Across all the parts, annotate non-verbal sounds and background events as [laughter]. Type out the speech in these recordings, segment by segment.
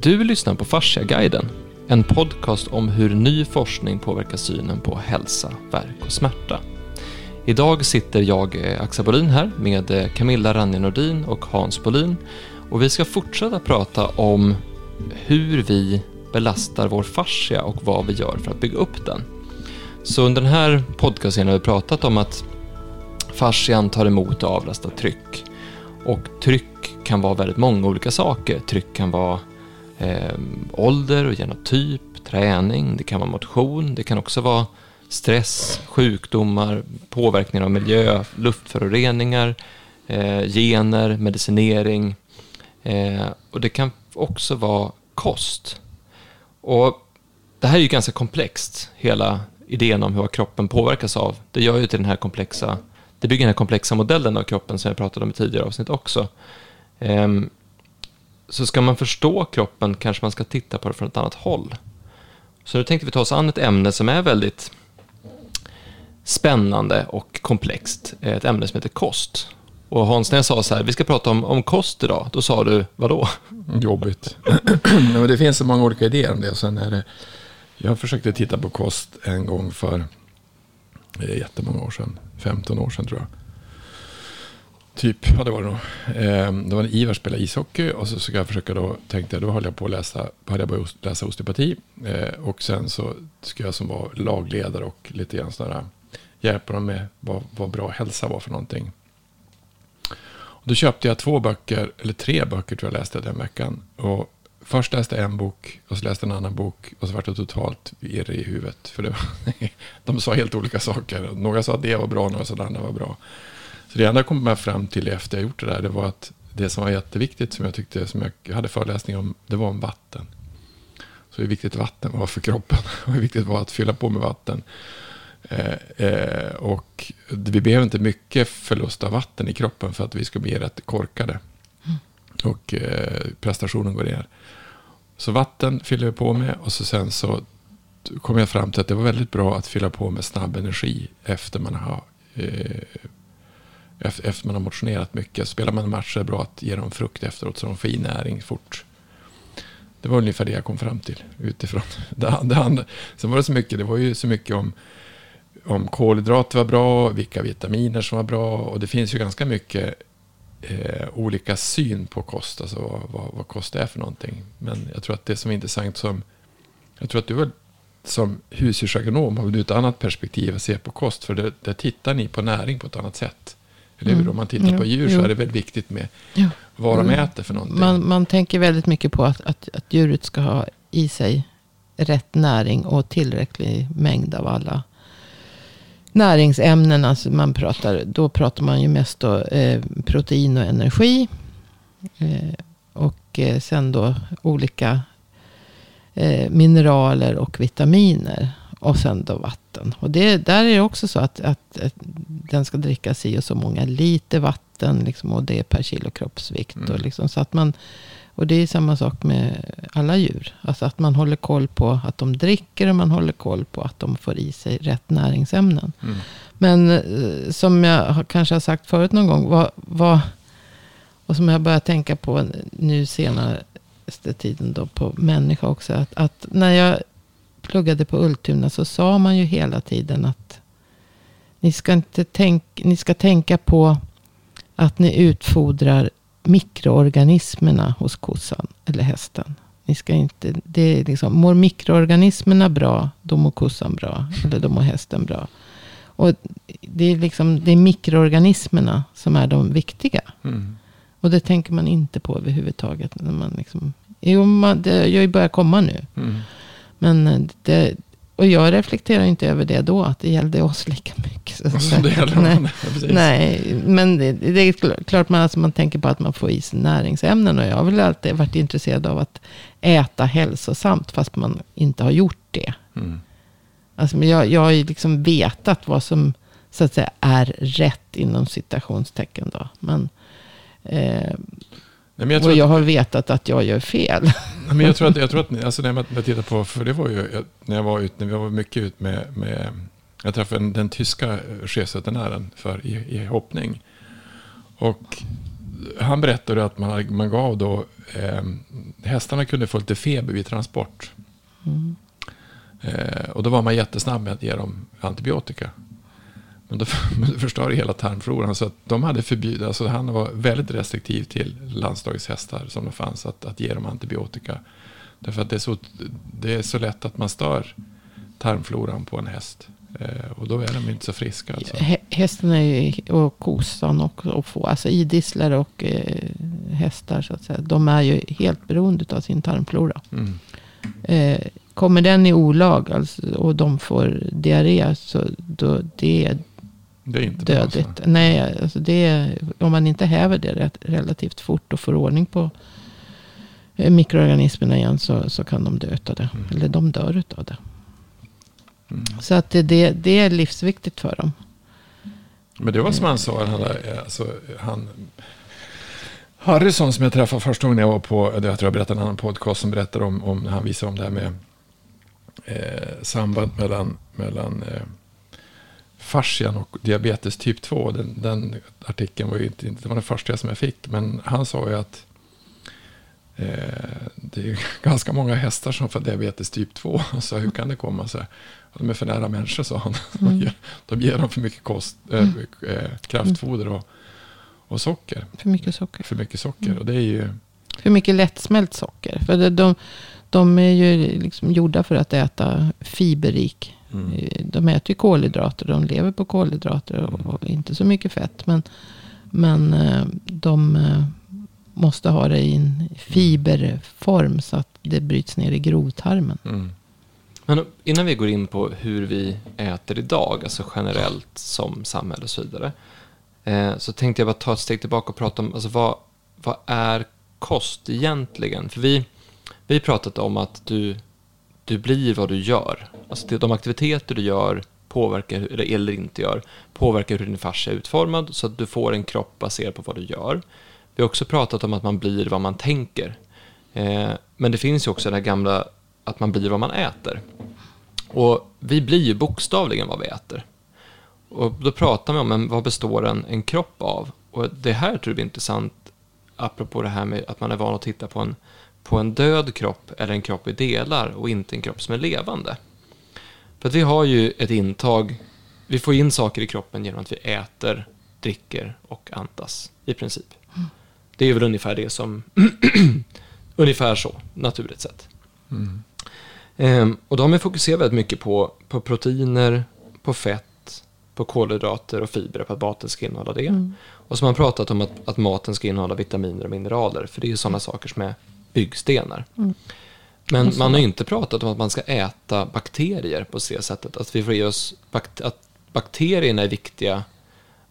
Du lyssnar på Fasciaguiden, en podcast om hur ny forskning påverkar synen på hälsa, verk och smärta. Idag sitter jag, eh, Axel Bolin, här med eh, Camilla Ranje Nordin och Hans Bolin och vi ska fortsätta prata om hur vi belastar vår fascia och vad vi gör för att bygga upp den. Så under den här podcasten har vi pratat om att fascian tar emot och avlastar tryck. Och tryck kan vara väldigt många olika saker. Tryck kan vara eh, ålder och genotyp, träning, det kan vara motion, det kan också vara stress, sjukdomar, påverkningar av miljö, luftföroreningar, eh, gener, medicinering. Eh, och det kan också vara kost. Och det här är ju ganska komplext, hela idén om hur kroppen påverkas av. Det gör ju till den här komplexa, det bygger den här komplexa modellen av kroppen som jag pratade om i tidigare avsnitt också. Um, så ska man förstå kroppen kanske man ska titta på det från ett annat håll. Så nu tänkte vi ta oss an ett ämne som är väldigt spännande och komplext. Eh, ett ämne som heter kost. Och Hans, när jag sa så här, vi ska prata om, om kost idag, då sa du, vadå? [laughs] Jobbigt. [clears throat] ja, det finns så många olika idéer om det. Sen är det, jag försökte titta på kost en gång för eh, jättemånga år sedan, 15 år sedan tror jag. Typ, ja det var det nog. Eh, var när Ivar spelade ishockey och så ska jag försöka då, tänkte jag, då höll jag på att läsa, hade jag börjat läsa osteopati. Eh, och sen så ska jag som var lagledare och lite grann sådär, hjälpa dem med vad, vad bra hälsa var för någonting. Och då köpte jag två böcker, eller tre böcker tror jag läste den veckan. Och först läste jag en bok och så läste jag en annan bok och så var det totalt irre i huvudet. För det var, [laughs] de sa helt olika saker. Några sa att det var bra, några sa att det andra var bra. Så det enda jag kom fram till efter jag gjort det där, det var att det som var jätteviktigt, som jag tyckte, som jag hade föreläsning om, det var om vatten. Så hur viktigt vatten var för kroppen [laughs] och hur viktigt det var att fylla på med vatten. Eh, eh, och vi behöver inte mycket förlust av vatten i kroppen för att vi ska bli rätt korkade. Mm. Och eh, prestationen går ner. Så vatten fyller vi på med och så sen så kom jag fram till att det var väldigt bra att fylla på med snabb energi efter man har eh, efter man har motionerat mycket. Spelar man matcher är det bra att ge dem frukt efteråt så de får i näring fort. Det var ungefär det jag kom fram till utifrån [laughs] det, det andra. Sen var det så mycket, det var ju så mycket om, om kolhydrater var bra, vilka vitaminer som var bra och det finns ju ganska mycket eh, olika syn på kost, alltså vad, vad, vad, kost är för någonting. Men jag tror att det som är intressant som, jag tror att du som husdjursagronom har du ett annat perspektiv att se på kost, för där, där tittar ni på näring på ett annat sätt. Eller hur? Om man tittar på djur så är det väldigt viktigt med ja. vad de mm. äter för någonting. Man, man tänker väldigt mycket på att, att, att djuret ska ha i sig rätt näring och tillräcklig mängd av alla näringsämnen. Alltså man pratar, då pratar man ju mest då, eh, protein och energi. Eh, och eh, sen då olika eh, mineraler och vitaminer. Och sen då vatten. Och det, där är det också så att, att, att den ska drickas i och så många liter vatten. Liksom, och det är per kilo kroppsvikt. Mm. Och, liksom, så att man, och det är samma sak med alla djur. Alltså att man håller koll på att de dricker och man håller koll på att de får i sig rätt näringsämnen. Mm. Men eh, som jag kanske har sagt förut någon gång. Vad, vad, och som jag börjar tänka på nu senaste tiden då på människa också. Att, att när jag pluggade på Ultuna så sa man ju hela tiden att ni ska, inte tänk, ni ska tänka på att ni utfodrar mikroorganismerna hos kossan eller hästen. Ni ska inte, det är liksom, mår mikroorganismerna bra, då mår kossan bra. Eller då mår hästen bra. Och det är, liksom, det är mikroorganismerna som är de viktiga. Mm. Och det tänker man inte på överhuvudtaget. När man liksom, jo, man, det har ju börjat komma nu. Mm. Men eh, det, och jag reflekterar inte över det då, att det gällde oss lika mycket. Så det nej, nej, men det, det, är klart man, alltså man tänker på att man får i sig näringsämnen. Och jag har väl alltid varit intresserad av att äta hälsosamt, fast man inte har gjort det. Mm. Alltså, men jag, jag har ju liksom vetat vad som så att säga är rätt inom citationstecken. Då. Men, eh, Nej, jag och jag har vetat att jag gör fel. Men jag tror att, jag tror att alltså när jag tittar på, för det var ju när jag var ute, när vi var mycket ut med, med jag träffade den tyska chefsveterinären för i, i hoppning. Och han berättade att man, man gav då, eh, hästarna kunde få lite feber vid transport. Mm. Eh, och då var man jättesnabb med att ge dem antibiotika. Men då, [laughs] men då förstörde hela tarmfloran. Så att de hade förbjudit, alltså han var väldigt restriktiv till landslagets hästar som det fanns, att, att ge dem antibiotika. Därför att det är, så, det är så lätt att man stör tarmfloran på en häst. Eh, och då är de inte så friska. Alltså. Hä- Hästen är ju, och kossan och, och få, alltså idisslar och eh, hästar så att säga. De är ju helt beroende av sin tarmflora. Mm. Eh, kommer den i olag alltså, och de får diarré så då, det Det är inte bra, dödligt. alltså. Nej, alltså det är, om man inte häver det relativt fort och får ordning på eh, mikroorganismerna igen så, så kan de dö av det. Mm. Eller de dör av det. Mm. Så att det, det, det är livsviktigt för dem. Men det var som han sa, han, eh, alltså, han Harrison som jag träffade första gången jag var på, jag tror jag berättade en annan podcast som berättade om, om han visade om det här med eh, samband mellan, mellan eh, fascian och diabetes typ 2. Den, den artikeln var ju inte, det var den första som jag fick, men han sa ju att eh, det är [laughs] ganska många hästar som får diabetes typ 2. [laughs] Så hur kan det komma sig? De är för nära människor, sa han. [laughs] De, ger, de ger dem för mycket kost, äh, äh, kraftfoder och, och socker. För mycket socker. För mycket socker. Och det är ju... För mycket lättsmält socker. För det, de, de är ju liksom gjorda för att äta fiberrik. Mm. Eh, De äter ju kolhydrater. De lever på kolhydrater. Och, och inte så mycket fett. Men, men eh, de eh, måste ha det i en fiberform. Så att det bryts ner i grovtarmen. Mm. Men innan vi går in på hur vi äter idag, alltså generellt som samhälle och så vidare, så tänkte jag bara ta ett steg tillbaka och prata om alltså vad, vad är kost egentligen? För vi vi pratat om att du, du blir vad du gör. Alltså de aktiviteter du gör påverkar, hur- eller inte gör, påverkar hur din fascia är utformad så att du får en kropp baserad på vad du gör. Vi har också pratat om att man blir vad man tänker. Eh, men det finns ju också det här gamla att man blir vad man äter. Och vi blir ju bokstavligen vad vi äter. Och då pratar vi om men vad består en, en kropp av? Och det här tror jag är intressant, apropå det här med att man är van att titta på en, på en död kropp eller en kropp i delar och inte en kropp som är levande. För att vi har ju ett intag, vi får in saker i kroppen genom att vi äter, dricker och andas i princip. Det är väl ungefär det som, [clears throat] ungefär så, naturligt sett. Mm. Ehm, och de har fokuserat väldigt mycket på, på proteiner, på fett, på kolhydrater och fibrer, på att maten ska innehålla det. Mm. Och så har man pratat om att, att maten ska innehålla vitaminer och mineraler, för det är ju sådana saker som är byggstenar. Mm. Men Och så- man har inte pratat om att man ska äta bakterier på det sättet, att vi får i oss bakt- att bakterierna är viktiga.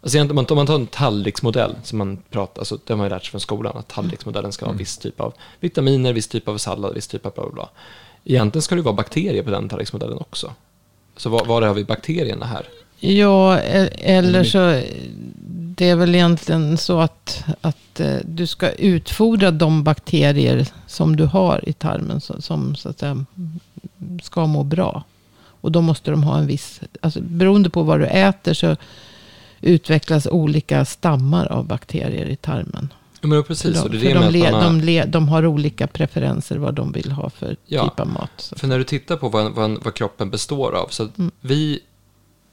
Alltså om man- tar en tallriksmodell, som man pratar, alltså det har man ju lärt sig från skolan, att tallriksmodellen ska ha en viss typ av vitaminer, viss typ av sallad, viss typ av bla bla bla. Egentligen ska det vara bakterier på den tallriksmodellen också. Så var, var har vi bakterierna här? Ja, e- eller så. Det är väl egentligen så att, att eh, du ska utfodra de bakterier som du har i tarmen. Som, som så att säga ska må bra. Och då måste de ha en viss, alltså beroende på vad du äter så utvecklas olika stammar av bakterier i tarmen. Ja, men För precis, och de, för de, le, har, de, le, de har olika preferenser vad de vill ha för Ja. typ av mat. Så. För när du tittar på vad, vad, vad kroppen består av, så Mm. vi,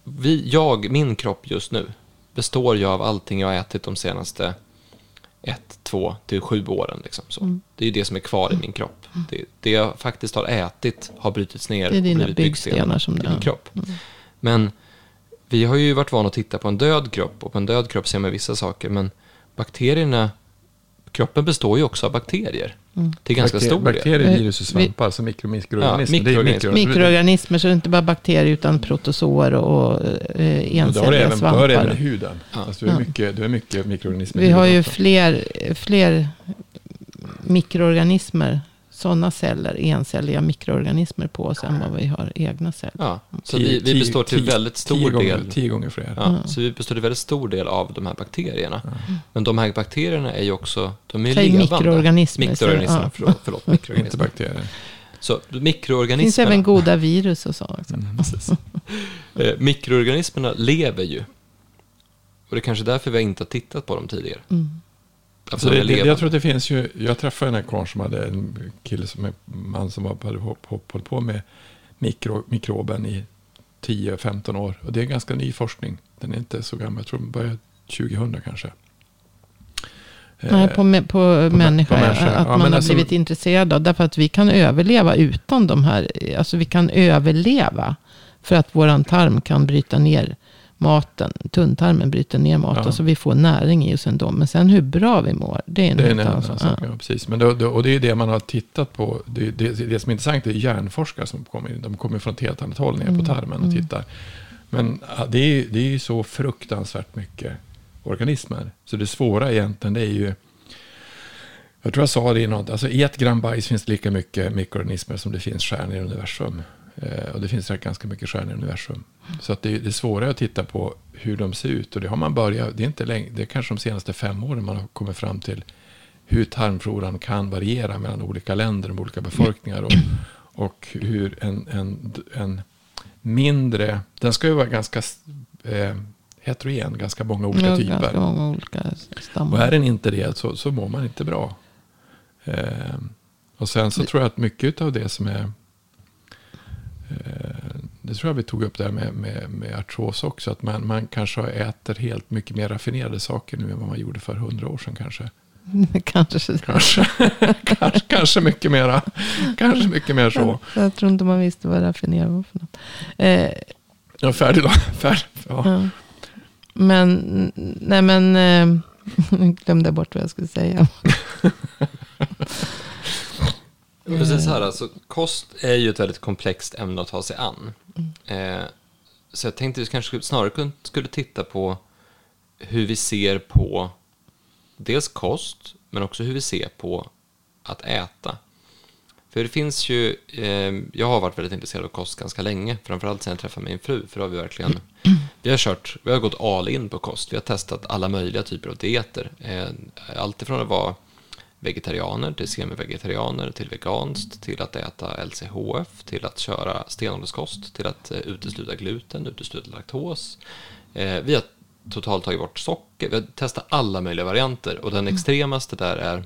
vi, jag, min kropp just nu, består ju av allting jag har ätit de senaste ett, två till sju åren. Liksom, så. Mm. Det är ju det som är kvar i min kropp. Det, det jag faktiskt har ätit har brutits ner Det är och dina blivit byggstenar som i det min kropp. Mm. Men vi har ju varit vana att titta på en död kropp och på en död kropp ser man vissa saker, men bakterierna, kroppen består ju också av bakterier. Mm. Till ganska Bakter- stor del. Bakterier, Eh, virus och svampar, alltså mikro, mikroorganismer. Ja, Det är mikroorganismer. mikro- Mikroorganismer, så det är inte bara bakterier utan protozoer och eh, du encelliga även, då har även svampar. huden. Ja. Alltså, du, är Ja. mycket, du är mycket mikroorganismer. Vi har ju fler, fler mikroorganismer, sådana celler, encelliga mikroorganismer på oss än vad vi har egna celler. Ja, så Tio- vi, vi tio- består till tio- väldigt tio stor gånger, del Tio gånger fler. Ja, Mm. Så vi består till väldigt stor del av de här bakterierna. Ja. Men de här bakterierna är ju också, de är ju levande. mikroorganismer. Mikroorganismer, Ja. förlåt. förlåt Inte mikroorganismer. bakterier. Så Det mikroorganismerna, finns även goda virus och så. Också. Mm. [laughs] Eh, mikroorganismerna lever ju. Och det är kanske därför vi inte har tittat på dem tidigare. Mm. Alltså det, det, jag tror att det finns ju, jag träffade en karl som hade en kille som en man som hade hållit på med mikro, mikroben i 10-15 år. Och det är ganska ny forskning. Den är inte så gammal, jag tror den började 2000 kanske. Nej, på, på, på människa. På människa. Att ja, man har alltså, blivit intresserad av. Därför att vi kan överleva utan de här. Alltså vi kan överleva. För att våran tarm kan bryta ner maten. Tunntarmen bryter ner maten. Ja. Så vi får näring i oss ändå. Men sen hur bra vi mår. Det är en, det en annan sak. Ja. ja. precis. Men då, då, och det är det man har tittat på. Det, det, det som är intressant är hjärnforskare som kommer in. De kommer från ett helt annat håll ner mm. på tarmen och mm. tittar. Men det är, det är ju så fruktansvärt mycket organismer. Så det svåra egentligen det är ju jag tror jag sa det i något, alltså i ett gram bajs finns det lika mycket mikroorganismer som det finns stjärnor i universum. Eh, och det finns ganska mycket stjärnor i universum. Så att det, det är svårare att titta på hur de ser ut. Och det har man börjat, det är inte länge, det är kanske de senaste fem åren man har kommit fram till hur tarmfloran kan variera mellan olika länder och olika befolkningar. Och, och hur en, en, en mindre, den ska ju vara ganska eh, heterogen, ganska många olika ja, typer. Ganska många olika stammar. Och är den inte det så, så mår man inte bra. Eh, och sen så det, tror jag att mycket av det som är det tror jag vi tog upp där med, med, med artros också. Att man, man kanske äter helt mycket mer raffinerade saker nu än vad man gjorde för hundra år sedan kanske. [laughs] kanske. Kanske, [laughs] kanske, kanske mycket mera. Kanske mycket mer så. Jag, jag tror inte man visste vad raffinerad var för något. Eh, ja, färdig då. [laughs] Färdig, ja. ja. Men, nej men, eh, glömde bort vad jag skulle säga. Precis här, alltså kost är ju ett väldigt komplext ämne att ta sig an. Mm. Eh, så jag tänkte att vi kanske snarare skulle titta på hur vi ser på dels kost, men också hur vi ser på att äta. För det finns ju, eh, jag har varit väldigt intresserad av kost ganska länge, framförallt sen jag träffade min fru, för då har vi verkligen, [clears throat] vi har kört, vi har gått all in på kost, vi har testat alla möjliga typer av dieter. Eh, allt ifrån att vara vegetarianer till semivegetarianer till veganskt till att äta LCHF till att köra stenålderskost till att eh, utesluta gluten, utesluta laktos. Eh, vi har totalt tagit bort socker, vi har testat alla möjliga varianter och den mm. extremaste där är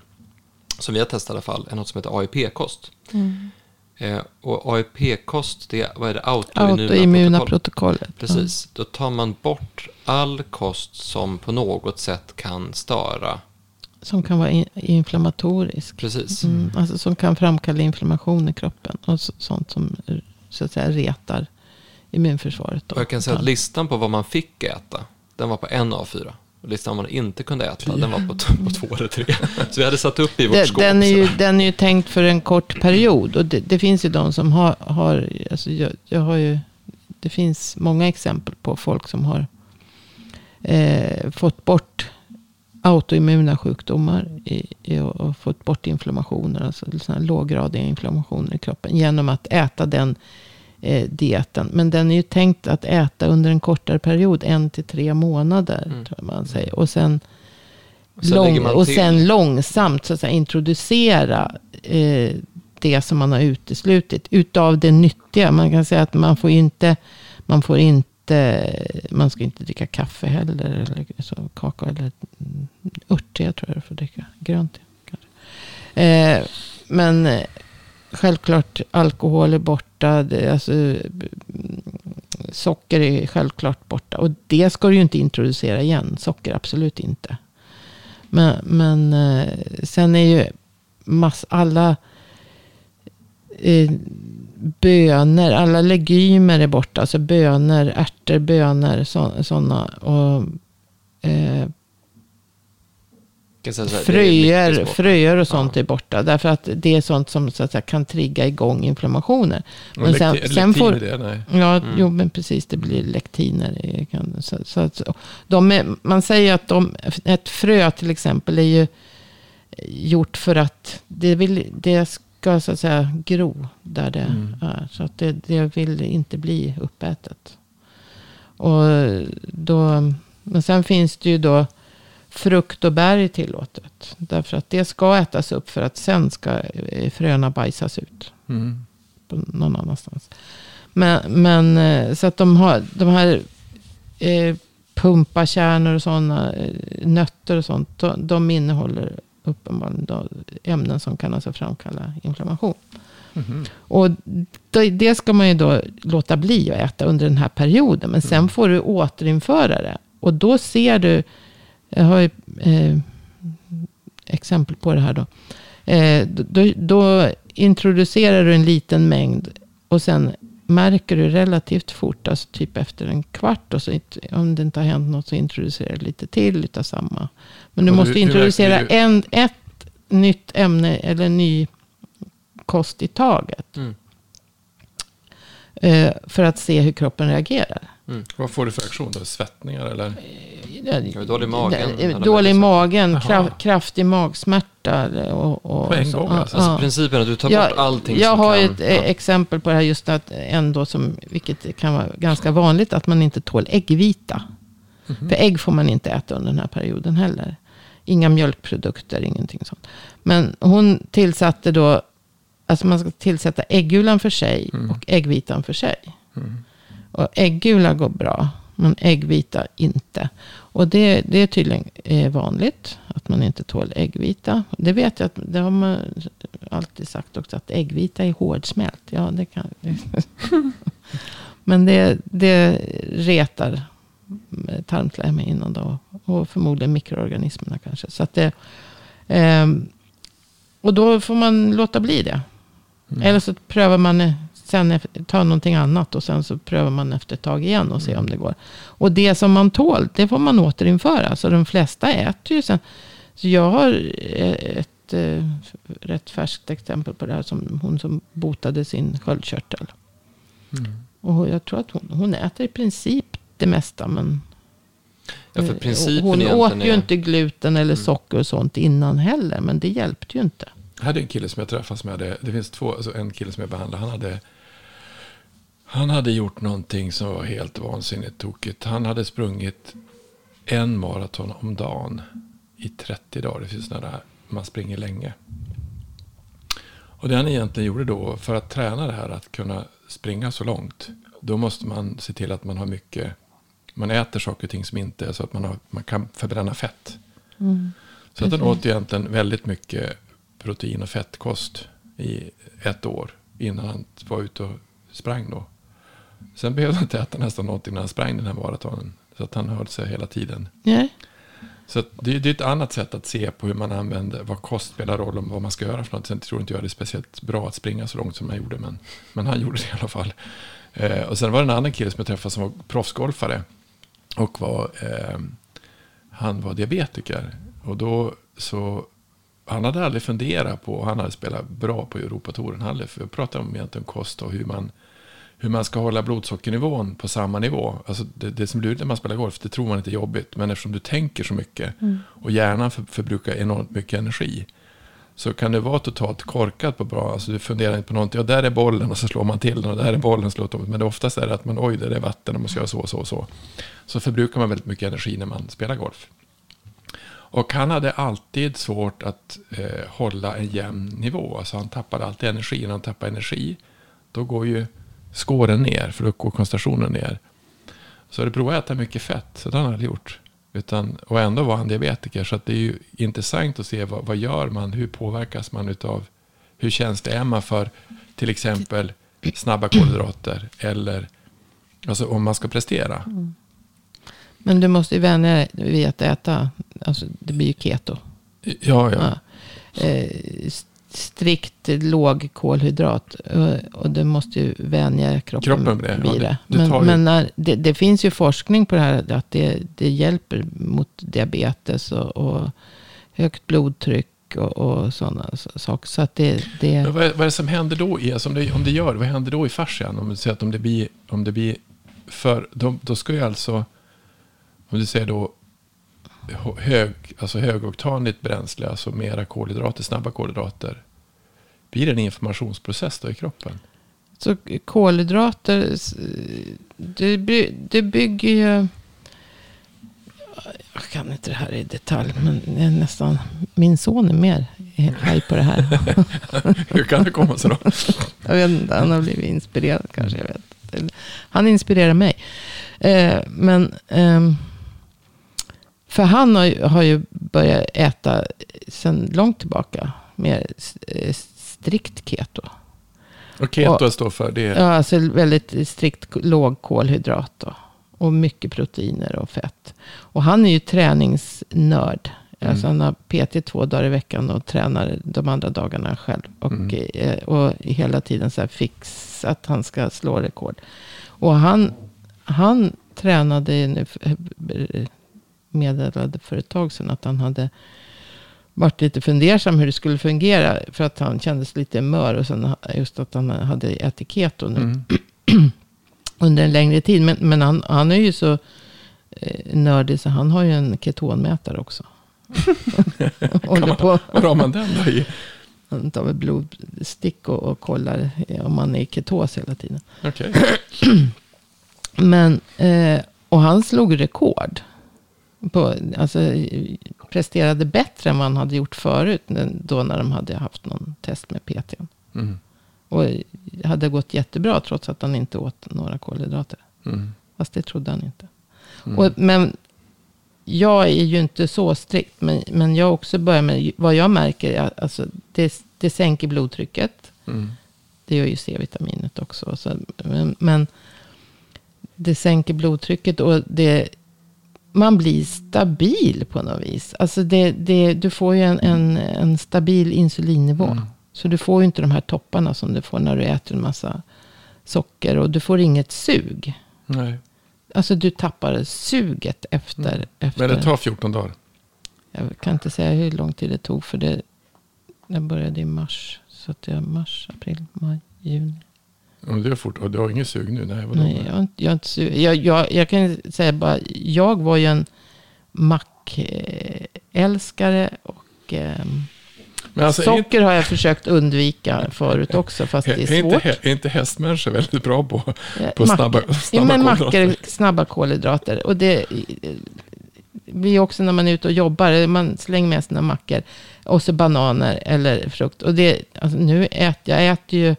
som vi har testat i alla fall, är något som heter AIP-kost. Mm. Eh, och AIP-kost, det vad är det? Autoimmuna, Autoimmuna protokollet. Precis, mm. då tar man bort all kost som på något sätt kan störa. Som kan vara in, inflammatorisk. Precis. Mm, alltså som kan framkalla inflammation i kroppen. Och så, sånt som så att säga retar immunförsvaret. Då. Och jag kan säga att listan på vad man fick äta, den var på en av fyra. Och listan man inte kunde äta, den var på, på två eller tre. Så vi hade satt upp i vårt skåp. Den är, ju, den är ju tänkt för en kort period. Och det, det finns ju de som har, har alltså jag, jag, har ju, det finns många exempel på folk som har eh, fått bort autoimmuna sjukdomar i, och fått bort inflammationer, alltså låggradiga inflammationer i kroppen, genom att äta den eh, dieten. Men den är ju tänkt att äta under en kortare period, en till tre månader. Mm. Tror man säger. Och sen, och sen, lång, och sen långsamt så att säga, introducera eh, det som man har uteslutit. Utav det nyttiga. Man kan säga att man får inte, man får inte man ska inte dricka kaffe heller. Eller så, kakao eller örtte tror jag du får dricka. Grönt kanske. Eh, men eh, självklart alkohol är borta. Det, alltså, socker är självklart borta. Och det ska du ju inte introducera igen. Socker absolut inte. Men, men eh, sen är ju mass, alla eh, bönor, alla legumer är borta. Alltså bönor, ärtor, bönor, sådana. Och eh, fröer, fröer och sånt ja. är borta. Därför att det är sånt som så att säga, kan trigga igång inflammationer. Men sen, lektin, sen får, det, nej. Ja, mm. jo, men precis. Det blir lektiner. Kan, så, så, så, de är, man säger att de, ett frö till exempel är ju gjort för att det, vill, det ska så att säga gro där det mm. är. Så att det, det vill inte bli uppätet. Och då, men sen finns det ju då frukt och bär är tillåtet. Därför att det ska ätas upp för att sen ska eh, fröna bajsas ut. Mm. någon annanstans. Men, men eh, så att de har de här eh, pumpakärnor och sådana, eh, nötter och sånt. De, de innehåller uppenbarligen då ämnen som kan alltså framkalla inflammation. Mhm. Och det, det ska man ju då låta bli att äta under den här perioden. Men sen får du återinföra det. Och då ser du, jag har ju eh, exempel på det här då. Eh, då. Då introducerar du en liten mängd och sen märker du relativt fort, alltså typ efter en kvart. Och så, om det inte har hänt något så introducerar du lite till utav samma. Men du måste hur- introducera du- en, ett nytt ämne eller en ny kost i taget. Mm. Eh, för att se hur kroppen reagerar. Vad får du för reaktion då? Svettningar eller? Ja, dålig magen, Eh, Dålig magen, Jaha. kraf, kraftig magsmärta. Och, och, På en gång, alltså. ja. Alltså principen att du tar Jag- bort allting Jag som har kan... ett eh, ja. exempel på det här just att ändå som, vilket kan vara ganska vanligt, att man inte tål äggvita. Mhm. För ägg får man inte äta under den här perioden heller. Inga mjölkprodukter, ingenting sånt. Men hon tillsatte då, alltså man ska tillsätta äggulan för sig Mm. och äggvitan för sig. Mm. Och äggula går bra, men äggvita inte. Och det, det är tydligen eh, vanligt att man inte tål äggvita. Det vet jag att det har man alltid sagt också att äggvita är hårdsmält. Ja, det kan. [laughs] [laughs] men det, det retar tarmslemhinnan då. Och förmodligen mikroorganismerna kanske. Så att det, ehm, och då får man låta bli det. Mm. Eller så prövar man eh, sen tar någonting annat och sen så prövar man efter ett tag igen och ser om det går. Och det som man tål, det får man återinföra. Så de flesta äter ju sen. Så jag har eh, ett eh, rätt färskt exempel på det här. Som hon som botade sin sköldkörtel. Mm. Och jag tror att hon, hon äter i princip det mesta. Men Ja, för eh, principen hon åt ju är- Mm. inte gluten eller socker och sånt innan heller. Men det hjälpte ju inte. Jag hade en kille som jag träffade som hade, det finns två, alltså en kille som jag behandlade, han hade, han hade gjort någonting som var helt vansinnigt tokigt. Han hade sprungit en maraton om dagen i 30 dagar. Det finns sådana där, man springer länge. Och det han egentligen gjorde då, för att träna det här att kunna springa så långt, då måste man se till att man har mycket, man äter saker och ting som inte är så att man, har, man kan förbränna fett. Mm. Så att Precis. åt egentligen väldigt mycket protein och fettkost i ett år innan han var ute och sprang då. Sen behövde han inte äta nästan någonting när han sprang den här maratonen. Så att han höll sig hela tiden. Nej. Så det, det är ett annat sätt att se på hur man använder, vad kost spelar roll om vad man ska göra för något. Sen tror inte jag det är speciellt bra att springa så långt som han gjorde, men, men han [laughs] gjorde det i alla fall. Eh, och sen var det en annan kille som jag träffade som var proffsgolfare. Och var, eh, han var diabetiker. Och då så, han hade aldrig funderat på, han hade spelat bra på Europatouren. Han hade pratade om egentligen kost och hur man, hur man ska hålla blodsockernivån på samma nivå. Alltså det, det som blir när man spelar golf, det tror man inte är jobbigt. Men eftersom du tänker så mycket och hjärnan för, förbrukar enormt mycket energi. Så kan det vara totalt korkat på bra. Alltså du funderar inte på någonting. Ja, där är bollen och så slår man till den. Och där är bollen slår tom. Men det oftast är det att man, oj, där är vatten och man ska göra så och så och så. Så förbrukar man väldigt mycket energi när man spelar golf. Och han hade alltid svårt att eh, hålla en jämn nivå. Alltså han tappade alltid energi. När han tappar energi, då går ju skåren ner, för då går koncentrationen ner. Så det provade att äta mycket fett, så det har han aldrig gjort. Utan, och ändå var han diabetiker, så det är ju intressant att se vad, vad gör man, hur påverkas man utav, hur känslig är man för till exempel snabba kolhydrater eller alltså om man ska prestera. Men du måste ju vänja dig vid att äta. Alltså det blir ju keto. Ja, ja. Ja. Eh, strikt låg kolhydrat. Eh, och du måste ju vänja kroppen, Kroppen vid det, ja, det- det. det Men, men när, det, det finns ju forskning på det här. Att det, det hjälper mot diabetes och, och högt blodtryck och, och sådana saker. Så att det, det Men vad, är, vad är det som händer då? I, alltså om, det, om det gör, vad händer då i fascian? Om du säger att om det blir, om det blir för, då, då ska ju alltså, om du säger då hög, alltså högoktanigt bränsle, alltså mera kolhydrater, snabba kolhydrater. Blir det en informationsprocess då i kroppen? Så kolhydrater, det, det bygger ju... Jag kan inte det här i detalj, men det är nästan... Min son är mer haj på det här. [laughs] Hur kan det komma sig då? Jag vet inte, han har blivit inspirerad kanske. Jag vet. Han inspirerar mig. Eh, men ehm, För han har ju, har ju börjat äta sedan långt tillbaka mer eh, strikt keto. Och keto Och- står för det. Ja, alltså väldigt strikt låg kolhydrat då. Och mycket proteiner och fett. Och han är ju träningsnörd. Alltså han har PT två dagar i veckan och tränar de andra dagarna själv. Och, eh, och hela tiden så här fix att han ska slå rekord. Och han, han tränade nu, eh, meddelade för ett tag sedan att han hade varit lite fundersam hur det skulle fungera. För att han kändes lite mör. Och sen just att han hade ätit keto nu Mm. [clears throat] under en längre tid. Men, men han, han är ju så eh, nördig så han har ju en ketonmätare också. [laughs] Håller på, Var har man den då i? han tar väl blodstick och, och kollar eh, om man är i ketos hela tiden. Okej. [clears throat] Men, eh, och han slog rekord. På, alltså, presterade bättre än han hade gjort förut. Då när de hade haft någon test med PT. Mm. Och hade gått jättebra trots att han inte åt några kolhydrater. Mm. Fast det trodde han inte. Mm. Och, men jag är ju inte så strikt. Men, men jag också börjar med, vad jag märker alltså, det, det sänker blodtrycket. Mm. Det gör ju C-vitaminet också. Så, men, men det sänker blodtrycket och det, man blir stabil på något vis. Alltså det, det, du får ju en, en, en stabil insulinnivå. Mm. Så du får ju inte de här topparna som du får när du äter en massa socker. Och du får inget sug. Nej. Alltså du tappar suget efter. efter Men det tar 14 dagar. Jag kan inte säga hur lång tid det tog. För det, det började i mars. Så att det är mars, april, maj, juni. Du, har fort, och du har inget sug nu? Nej, vadå? Nej, jag, inte- jag, inte jag, jag, jag kan säga bara, jag var ju en mackälskare och Men alltså, inte, socker har jag försökt undvika förut också, fast det är, inte, svårt. är inte hästmänniskor väldigt bra på, Eh, på mack- snabba, Ja, snabba men kolhydrater? mackor, snabba kolhydrater. Och det blir också när man är ute och jobbar. Man slänger med sina mackor. Och så bananer eller frukt. Och det, alltså nu äter jag äter ju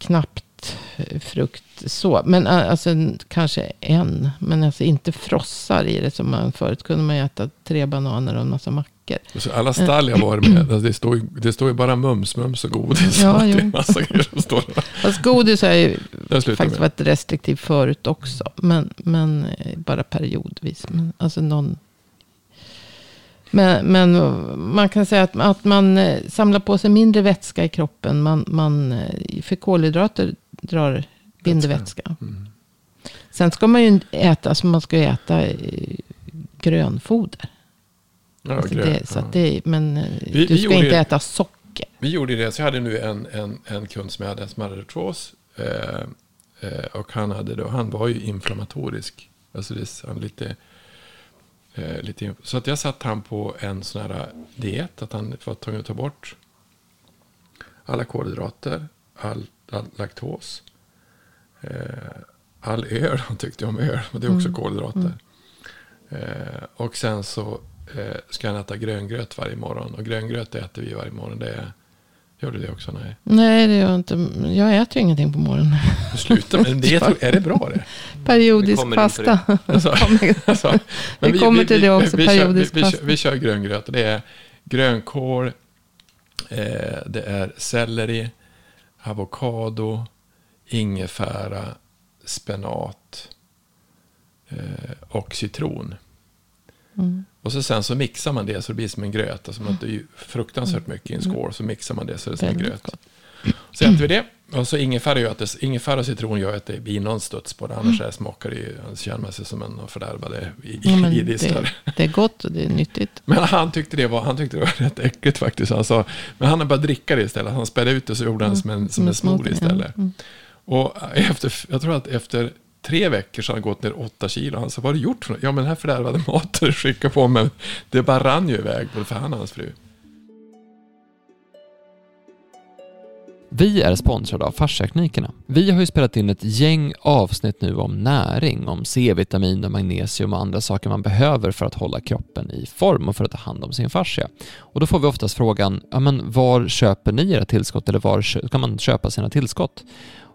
knappt frukt så. Men eh, alltså kanske en. Men alltså inte frossar i det som man förut kunde man äta tre bananer och en massa mackor. Så alla stall jag varit med, alltså det, står ju, det står ju bara mums, mums och godis. Ja, [laughs] det är en massa grejer som står där. Fast godis har ju faktiskt med. varit restriktiv förut också. Men, men eh, bara periodvis. Men, alltså någon... Men, men man kan säga att, att man eh, samlar på sig mindre vätska i kroppen. Man, man, eh, för kolhydrater drar, binder Vätska. Mm. Sen ska man ju äta, alltså man ska äta eh, grönfoder. Ja, Alltså grön, det, så ja. det, men Vi- du ska inte ju- äta socker. Vi gjorde det, så jag hade nu en, en, en kund som jag hade som hade artros. Eh, eh, och han, hade då, han var ju inflammatorisk. Alltså det, han lite, eh, lite, så att jag satt han på en sån här diet. Att han var tvungen att ta bort alla kolhydrater, all, all laktos, eh, all öl. Han tyckte om öl, men det är också Mm. kolhydrater. Eh, och sen så eh, ska han äta gröngröt varje morgon. Och gröngröt äter vi varje morgon. Det är, gör du det också? Nej. Nej, det gör jag inte. Jag äter ju ingenting på morgonen. Sluta med det. Är det bra det? Periodisk det. Alltså, alltså, Vi kommer till det också, vi, kör, vi, periodisk vi, kör, fasta. vi kör gröngröt. Det är grönkål, eh, det är selleri, avokado, ingefära, spenat eh, och citron. Mm. Och så sen så mixar man det så det blir som en gröt. Alltså man, är ju fruktansvärt mycket i en skål. Så mixar man det så det är som en gröt. Så äter vi det. Och så ingefära, gör att det, ingefära och citron gör att det blir någon studs på det. Annars är smakar det ju, annars känner man sig som en fördärvade i, Ja, men i distar. det, det är gott och det är nyttigt. Men han tyckte, det var, han tyckte det var [laughs] rätt äckligt faktiskt. Han sa, men han har bara dricka det istället. Han spädde ut det så gjorde han som en, som en smoothie istället. Mm. Och efter, jag tror att efter tre veckor så har han gått ner åtta kilo. Han sa, vad har du gjort för något? Ja, men den här fördärvade [laughs] maten du skickade på mig, det bara rann ju iväg både för han och hans fru. Vi är sponsrade av Fasciaklinikerna. Vi har ju spelat in ett gäng avsnitt nu om näring, om C-vitamin och magnesium och andra saker man behöver för att hålla kroppen i form och för att ta hand om sin fascia. Och då får vi oftast frågan, ja men var köper ni era tillskott eller var kan man köpa sina tillskott?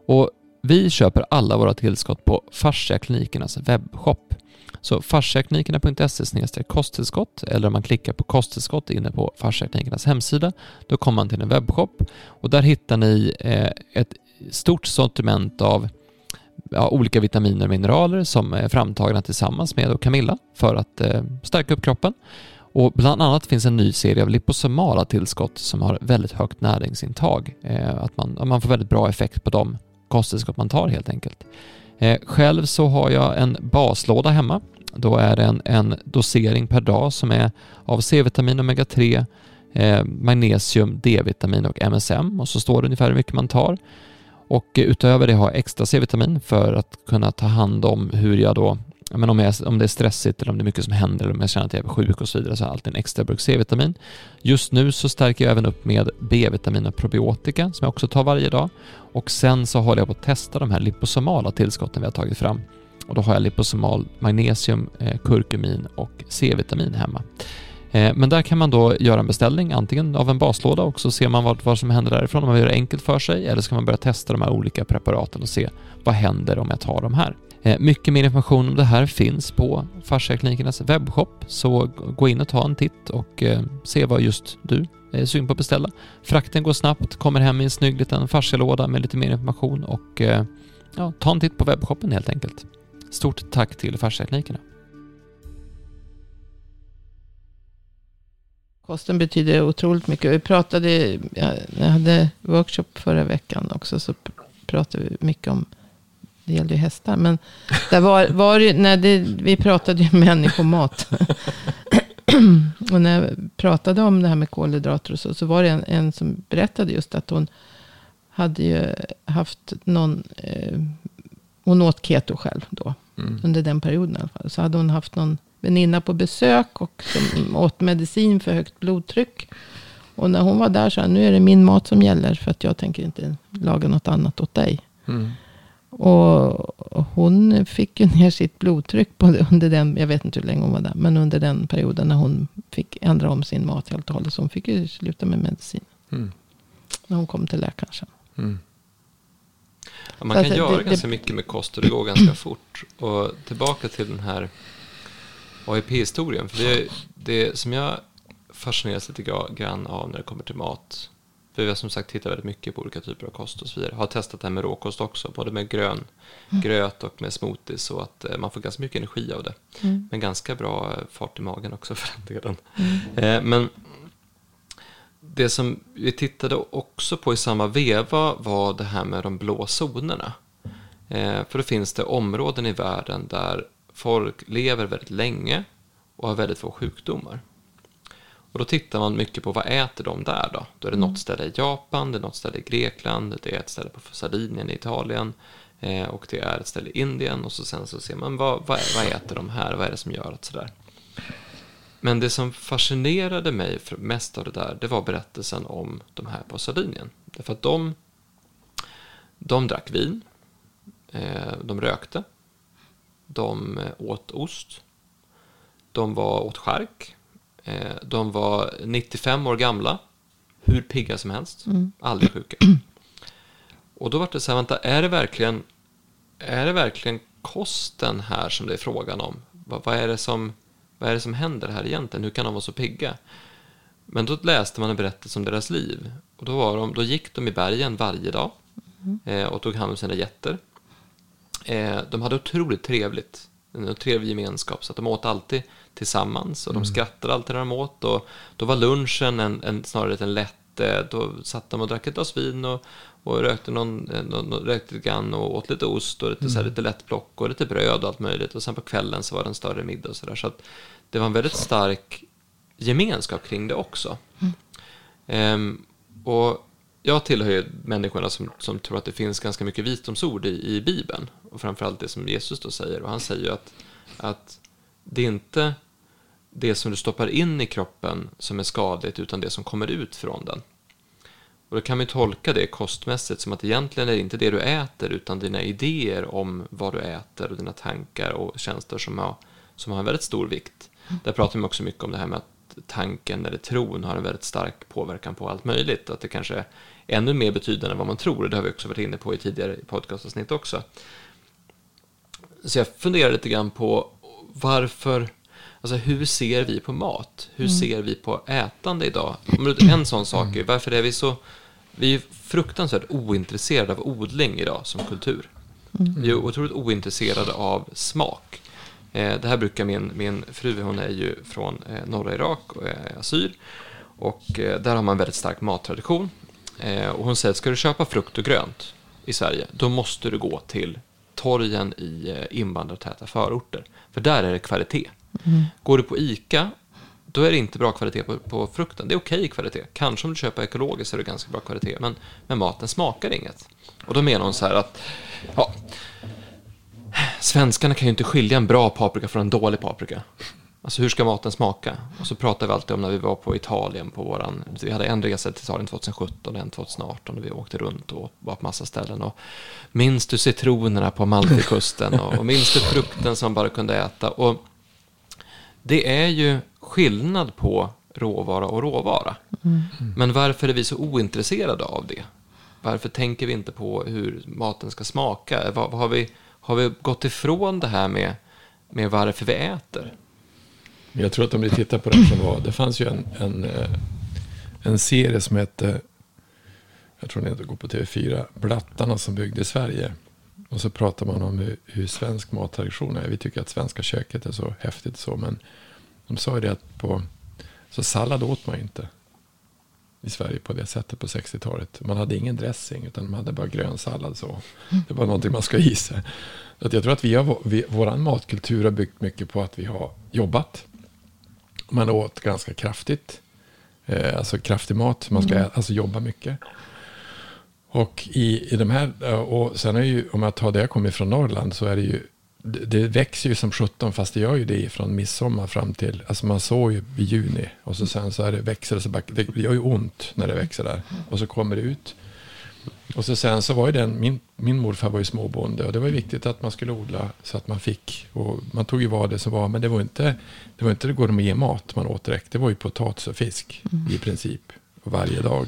Och vi köper alla våra tillskott på Fasciaklinikernas webbshop. Så fasciaklinikerna.se kosttillskott eller om man klickar på kosttillskott inne på fasciaklinikernas hemsida då kommer man till en webbshop och där hittar ni eh, ett stort sortiment av ja, olika vitaminer och mineraler som är framtagna tillsammans med Camilla för att eh, stärka upp kroppen. Och bland annat finns en ny serie av liposomala tillskott som har väldigt högt näringsintag. Eh, att man, man får väldigt bra effekt på dem kosttillskott man tar helt enkelt. Eh, själv så har jag en baslåda hemma. Då är det en, en dosering per dag som är av C-vitamin, omega-3, eh, magnesium, D-vitamin och MSM och så står det ungefär hur mycket man tar. Och utöver det har jag extra C-vitamin för att kunna ta hand om hur jag då men om, jag, om det är stressigt eller om det är mycket som händer eller om jag känner att jag är sjuk och så vidare så har jag alltid en extra burk C-vitamin. Just nu så stärker jag även upp med B-vitamin och probiotika som jag också tar varje dag. Och sen så håller jag på att testa de här liposomala tillskotten vi har tagit fram. Och då har jag liposomal magnesium, eh, kurkumin och C-vitamin hemma. Eh, men där kan man då göra en beställning, antingen av en baslåda och så ser man vad, vad som händer därifrån om man gör det enkelt för sig, eller så kan man börja testa de här olika preparaten och se vad händer om jag tar de här. Eh, mycket mer information om det här finns på Fasciaklinikernas webbshop, så gå in och ta en titt och se vad just du Eh, är syn på att beställa. Frakten går snabbt, kommer hem i en snygg liten fascialåda med lite mer information och eh, ja, ta en titt på webbshoppen helt enkelt. Stort tack till Fasciaklinikerna. Kosten betyder otroligt mycket. Vi pratade, jag hade workshop förra veckan också, så pratade vi mycket om, det gällde ju hästar, men där var, var det, det, vi pratade ju [laughs] människomat. [clears throat] och när jag pratade om det här med kolhydrater och så, så var det en, en som berättade just att hon hade ju haft någon, eh, hon åt keto själv då, mm. under den perioden i alla fall. Så hade hon haft någon väninna på besök och som åt medicin för högt blodtryck. Och när hon var där sa nu är det min mat som gäller för att jag tänker inte laga något annat åt dig. Mm. Och hon fick ju [laughs] ner sitt blodtryck både under den, jag vet inte hur länge hon var där, men under den perioden när hon fick ändra om sin mat helt och hållet. Så hon fick ju sluta med medicin. Mm. När hon kom till läkaren sen. Mm. Ja, man kan alltså, göra det, ganska det, mycket med kost och det går ganska fort. Och tillbaka till den här AIP-historien. För det, det som jag fascineras lite grann av när det kommer till mat. För vi har som sagt tittat väldigt mycket på olika typer av kost och så vidare. Har testat det här med råkost också, både med grön mm. gröt och med smoothies. Så att eh, man får ganska mycket energi av det. Mm. Men ganska bra eh, fart i magen också för den delen. Mm. Eh, men det som vi tittade också på i samma veva var det här med de blå zonerna. för då finns det områden i världen där folk lever väldigt länge och har väldigt få sjukdomar. Och då tittar man mycket på vad äter de där då? Då är det något mm. ställe i Japan, det är något ställe i Grekland, det är ett ställe på Sardinien i Italien eh, och det är ett ställe i Indien och så sen så ser man vad, vad, vad äter de här, vad är det som gör att sådär. Men det som fascinerade mig för mest av det där, det var berättelsen om de här på Sardinien. Därför att de, de drack vin, eh, de rökte, de åt ost. De var åt skärk. Eh, de var 95 år gamla. Hur pigga som helst. Mm. Aldrig sjuka. Och då var det så här, vänta, är det verkligen, är det verkligen kosten här som det är frågan om? Vad, vad, är det som, vad är det som händer här egentligen? Hur kan de vara så pigga? Men då läste man en berättelse om deras liv. Och då, var de, då gick de i bergen varje dag mm. eh, och tog hand om sina getter. Eh, de hade otroligt trevligt, en trevlig gemenskap, så att de åt alltid tillsammans och de mm. skrattade alltid när de åt. Och då var lunchen en, en, snarare en lätt, eh, då satt de och drack ett glas vin och, och rökte, någon, eh, någon, rökte lite grann och åt lite ost och lite, mm. så här, mm. lite lätt plock och lite bröd och allt möjligt. Och sen på kvällen så var det en större middag och sådär. Så att det var en väldigt stark gemenskap kring det också. Mm. Um, och jag tillhör ju människorna som, som tror att det finns ganska mycket visdomsord i, i Bibeln. Och framförallt det som Jesus då säger. Och han säger ju att, att det är inte det som du stoppar in i kroppen som är skadligt, utan det som kommer ut från den. Och då kan vi tolka det kostmässigt som att egentligen är det inte det du äter, utan dina idéer om vad du äter och dina tankar och känslor som har, som har en väldigt stor vikt. Där pratar man också mycket om det här med att tanken eller tron har en väldigt stark påverkan på allt möjligt. Att det kanske är ännu mer betydande än vad man tror. Det har vi också varit inne på i tidigare podcastavsnitt också. Så jag funderar lite grann på varför, alltså hur ser vi på mat? Hur ser vi på ätande idag? En sån sak är, varför är vi så, vi är fruktansvärt ointresserade av odling idag som kultur. Vi är otroligt ointresserade av smak. Eh, det här brukar min, min fru, hon är ju från eh, norra Irak och är assyr. Och eh, där har man väldigt stark mattradition. Eh, och hon säger att ska du köpa frukt och grönt i Sverige, då måste du gå till torgen i eh, invandrartäta förorter. För där är det kvalitet. Går du på ICA, då är det inte bra kvalitet på, på frukten. Det är okej kvalitet. Kanske om du köper ekologiskt så är det ganska bra kvalitet. Men, men maten smakar inget. Och då menar hon så här att, ja, svenskarna kan ju inte skilja en bra paprika från en dålig paprika. Alltså hur ska maten smaka? Och så pratar vi alltid om när vi var på Italien på våran, vi hade en resa till Italien 2017 och en 2018 och vi åkte runt och var på massa ställen. Och minns du citronerna på Maltikusten och, och minns du frukten som man bara kunde äta? Och det är ju skillnad på råvara och råvara. Men varför är vi så ointresserade av det? Varför tänker vi inte på hur maten ska smaka? Har, vi, har vi gått ifrån det här med, med varför vi äter? Jag tror att om ni tittar på den som var, det fanns ju en, en, eh, en serie som hette, jag tror den går på TV4, Blattarna som byggde Sverige. Och så pratar man om hur, hur svensk mattradition är. Vi tycker att svenska köket är så häftigt så, men de sa ju det att på, så sallad åt man inte i Sverige på det sättet på 60-talet. Man hade ingen dressing utan man hade bara grön sallad så. Det var någonting man ska i sig. Så att jag tror att vi har, vi, våran matkultur har byggt mycket på att vi har jobbat. Man åt ganska kraftigt. Eh, alltså kraftig mat. Man ska ä- alltså jobba mycket. Och i, i de här, eh, och sen är ju, om jag tar det jag kommer från Norrland så är det ju, det, det växer ju som 17 fast det gör ju det från midsommar fram till, alltså man såg ju i juni och så sen så är det växer det så bara, det gör ju ont när det växer där. Och så kommer det ut. Och så sen så var ju den, min, min morfar var ju småbonde och det var ju viktigt att man skulle odla så att man fick. Och man tog ju vad det som var, men det var inte, det var inte det går med mat man åt direkt. Det var ju potatis och fisk i princip varje dag.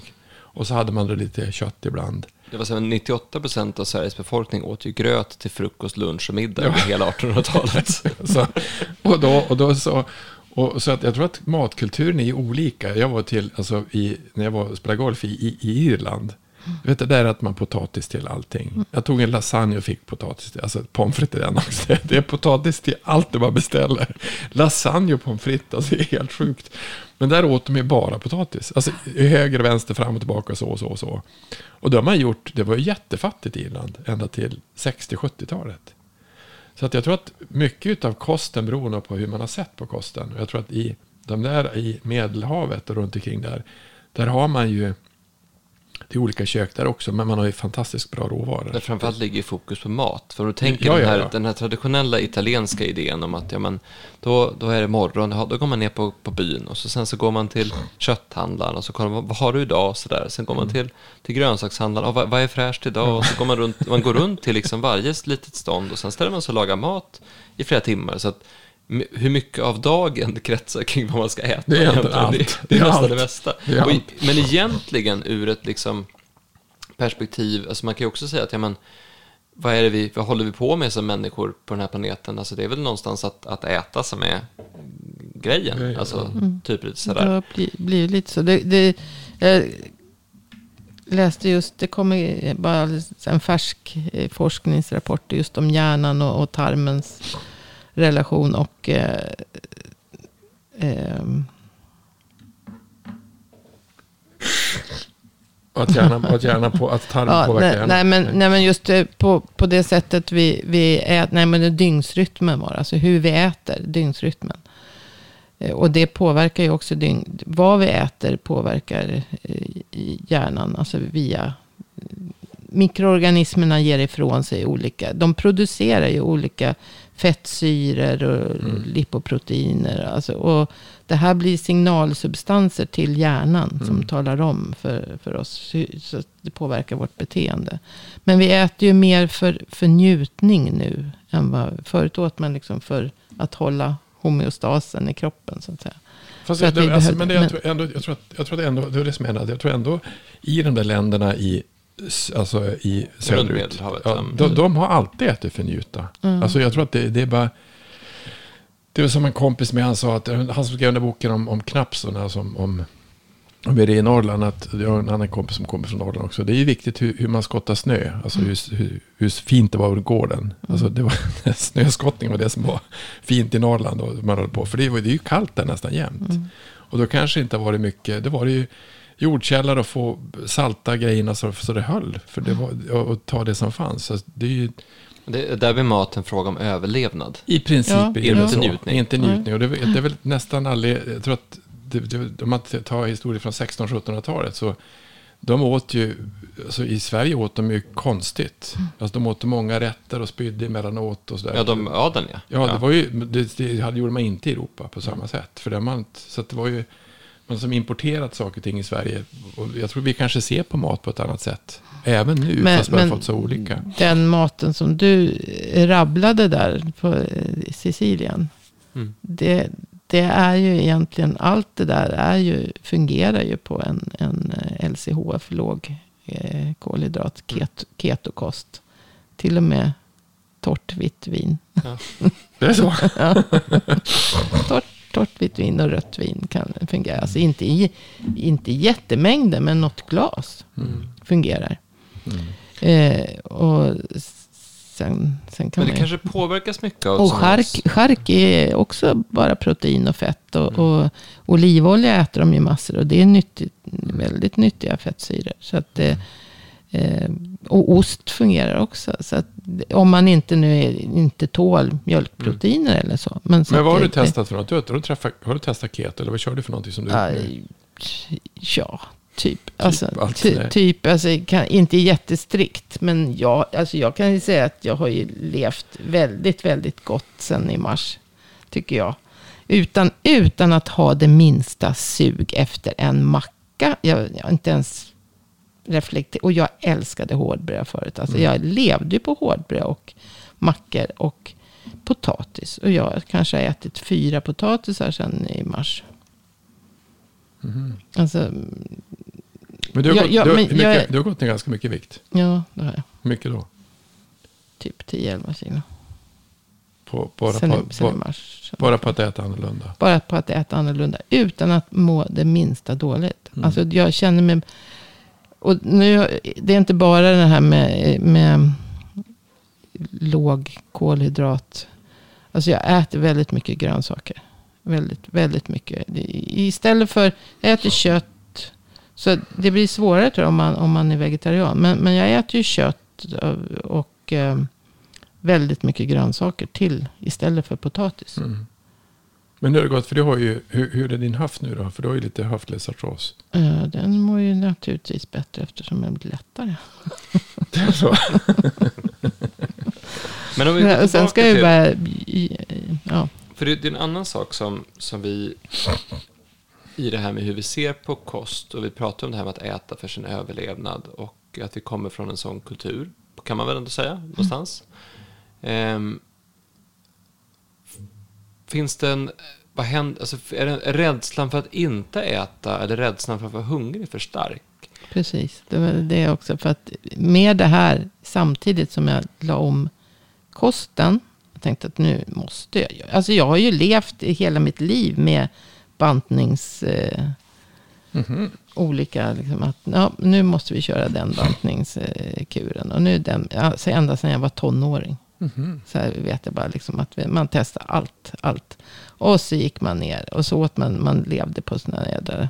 Och så hade man då lite kött ibland. Det var så här, 98 procent av Sveriges befolkning åt ju gröt till frukost, lunch och middag under hela 1800-talet. [laughs] Så, och då, och då så, och så att jag tror att matkulturen är olika. Jag var till, alltså i, när jag var och spelade golf i, i, i Irland. Vet det där att man potatis till allting. Jag tog en lasagne och fick potatis till, alltså pommes frites i den också. Det är potatis till allt du bara beställer. Lasagne och pommes frites, alltså det är helt sjukt. Men där åt de ju bara potatis. Alltså höger vänster, fram och tillbaka, så och så och så. Och det har man gjort, det var ju jättefattigt i Irland, ända till 60-70-talet. Så att jag tror att mycket av kosten beror på hur man har sett på kosten. Jag tror att i de där i Medelhavet och runt omkring där, där har man ju, det är olika kök där också, men man har ju fantastiskt bra råvaror. Där framförallt ligger fokus på mat. För om du tänker Ja, den, ja, här, ja. den här traditionella italienska idén om att ja, men, då, då är det morgon, då går man ner på, på byn och så, sen så går man till kötthandlaren och så kollar man vad har du idag? Så där. Sen går Mm. man till, till grönsakshandlaren, och vad, vad är fräscht idag? Och så går man runt, man går runt till liksom varje litet stånd och sen ställer man sig och lagar mat i flera timmar. Så att, hur mycket av dagen kretsar kring vad man ska äta? Det är egentligen egentligen. allt. Det, det är Det är nästan allt. det mesta. Det Och men egentligen ur ett liksom perspektiv, alltså man kan ju också säga att ja, men, vad, är det vi, vad håller vi på med som människor på den här planeten? Alltså det är väl någonstans att, att äta som är grejen. Grejen, Alltså typ lite sådär. Det har bli- blivit lite så. Det, det, jag läste just, det kommer bara en färsk eh, forskningsrapport just om hjärnan och, och tarmens relation. Och eh, Och att hjärnan, att hjärnan på, att tarmen [laughs] Ja, påverkar nej, hjärnan. nej, men, nej, men just eh, på, på det sättet vi, vi äter, nej men det dygnsrytmen det, alltså hur vi äter, dygnsrytmen. Eh, Och det påverkar ju också, dygn, vad vi äter påverkar eh, hjärnan, alltså via mikroorganismerna ger ifrån sig olika, de producerar ju olika fettsyror och Mm. lipoproteiner. Alltså, och det här blir signalsubstanser till hjärnan som Mm. talar om för, för oss. Så att det påverkar vårt beteende. Men vi äter ju mer för, för njutning nu. Än vad, förut åt man liksom för att hålla homeostasen i kroppen. Så att säga. Fast jag, att alltså, men det, tror ändå, jag, tror att, jag tror att ändå, det är det som jag jag tror ändå i de där länderna i, alltså i söderut, ja, mm. de, de har alltid ätit för njuta. Mm. Alltså jag tror att det, det är bara, Det var som en kompis med, han sa att han som skrev den där boken om, om knapsarna, som, om, om det är i Norrland, att jag har en annan kompis som kommer från Norrland också. Det är ju viktigt hur, hur man skottar snö, alltså hur, hur, hur fint det var ur gården. Alltså det var, [laughs] snöskottning var det som var fint i Norrland och man höll på. För det, var, det är ju kallt där nästan jämt. Mm. Och då kanske inte har varit mycket, det var det ju jordkällare och få salta grejerna så, så det höll. För det var, och, och ta det som fanns. Så det är ju, Det, där blir mat en fråga om överlevnad. i princip Ja, är det inte väl så. njutning. Inte njutning. Och det, det är väl nästan aldrig, jag tror att det, det, om man tar historier från 1600-1700-talet så de åt ju, alltså i Sverige åt de ju konstigt. Alltså de åt många rätter och spydde emellanåt och sådär. Ja, de, adeln ja. Ja, det var ju, det, det hade- gjorde man inte i Europa på samma sätt. För det man, så att det var ju, man som importerat saker och ting i Sverige. Och jag tror vi kanske ser på mat på ett annat sätt. Även nu, Men- fast vi har men- fått så olika. Den maten som du rabblade där på eh, Sicilien. Mm. Det, det är ju egentligen, allt det där är ju, fungerar ju på en, en eh, LCHF, låg eh, kolhydrat, ket, ketokost. Till och med torrt vitt vin. Det är så? [laughs] [laughs] Torrt, torrt vitt vin och rött vin kan fungera. Alltså inte i, inte i jättemängder, men något glas Mm. fungerar. Mm. Eh, och sen, sen kan Men det man kanske påverkas mycket av Och chark, chark är också bara protein och fett. Och, Mm. och olivolja äter de ju massor. Och det är nyttigt, väldigt nyttiga fettsyror. Så att, det- eh, och ost fungerar också. Så att om man inte nu är, inte tål mjölkproteiner eller så. Men, så Men vad har det- du testat för något? Du, har, du träffat, har du testat keto? Eller vad kör du för någonting som du... det- Ja, typ. Alltså, allt ty, typ alltså, kan, inte jättestrikt. Men jag, alltså, jag kan ju säga att jag har ju levt väldigt, väldigt gott sen i mars. Tycker jag. Utan, utan att ha det minsta sug efter en macka. Jag, jag inte ens reflekterat. Och jag älskade hårdbröd förut. Alltså, Jag levde ju på hårdbröd och mackor och potatis. Och jag kanske har ätit fyra potatisar sen i mars. Mhm. Alltså, Men du har, Ja, gått, ja, du, har, mycket, jag du har gått ner ganska mycket vikt. ja, det har jag. Hur mycket då? Typ 10-11 kilo. På, bara, sen, på, sen mars. bara på att äta annorlunda. Bara på att äta annorlunda. Utan att må det minsta dåligt. Mm. Alltså jag känner mig... Och nu, det är inte bara det här med, med låg kolhydrat. Alltså jag äter väldigt mycket grönsaker. Väldigt, väldigt mycket. Istället för, jag äter kött. Så det blir svårare tror jag om man, om man är vegetarian. Men, men jag äter ju kött och, och eh, väldigt mycket grönsaker till. Istället för potatis. Mm. Men nu har det gått, för du har ju, hur, hur är din höft nu då? För du har ju lite höftledsartros. Eh, Den mår ju naturligtvis bättre eftersom den blir lättare. [laughs] Det är så? Men om vi går sen ska jag ju bara... Ja, För det, det är en annan sak som, som vi... I det här med hur vi ser på kost. Och vi pratar om det här med att äta för sin överlevnad. Och att vi kommer från en sån kultur. Kan man väl ändå säga. Någonstans. Ehm, finns det en... Vad händer, alltså, är, det, rädslan för att inte äta eller rädslan för att vara hungrig för stark? precis. Det var det också. För att med det här, samtidigt som jag la om kosten. Jag tänkte att nu måste jag. göra- Alltså jag har ju levt i hela mitt liv med bantnings... Eh, Mhm. olika, liksom att ja, nu måste vi köra den bantningskuren. Och nu den, alltså ända sedan jag var tonåring. Mhm. Så här vet jag bara liksom att vi- man testar allt, allt. Och så gick man ner och så åt man, man levde på sådana här jädra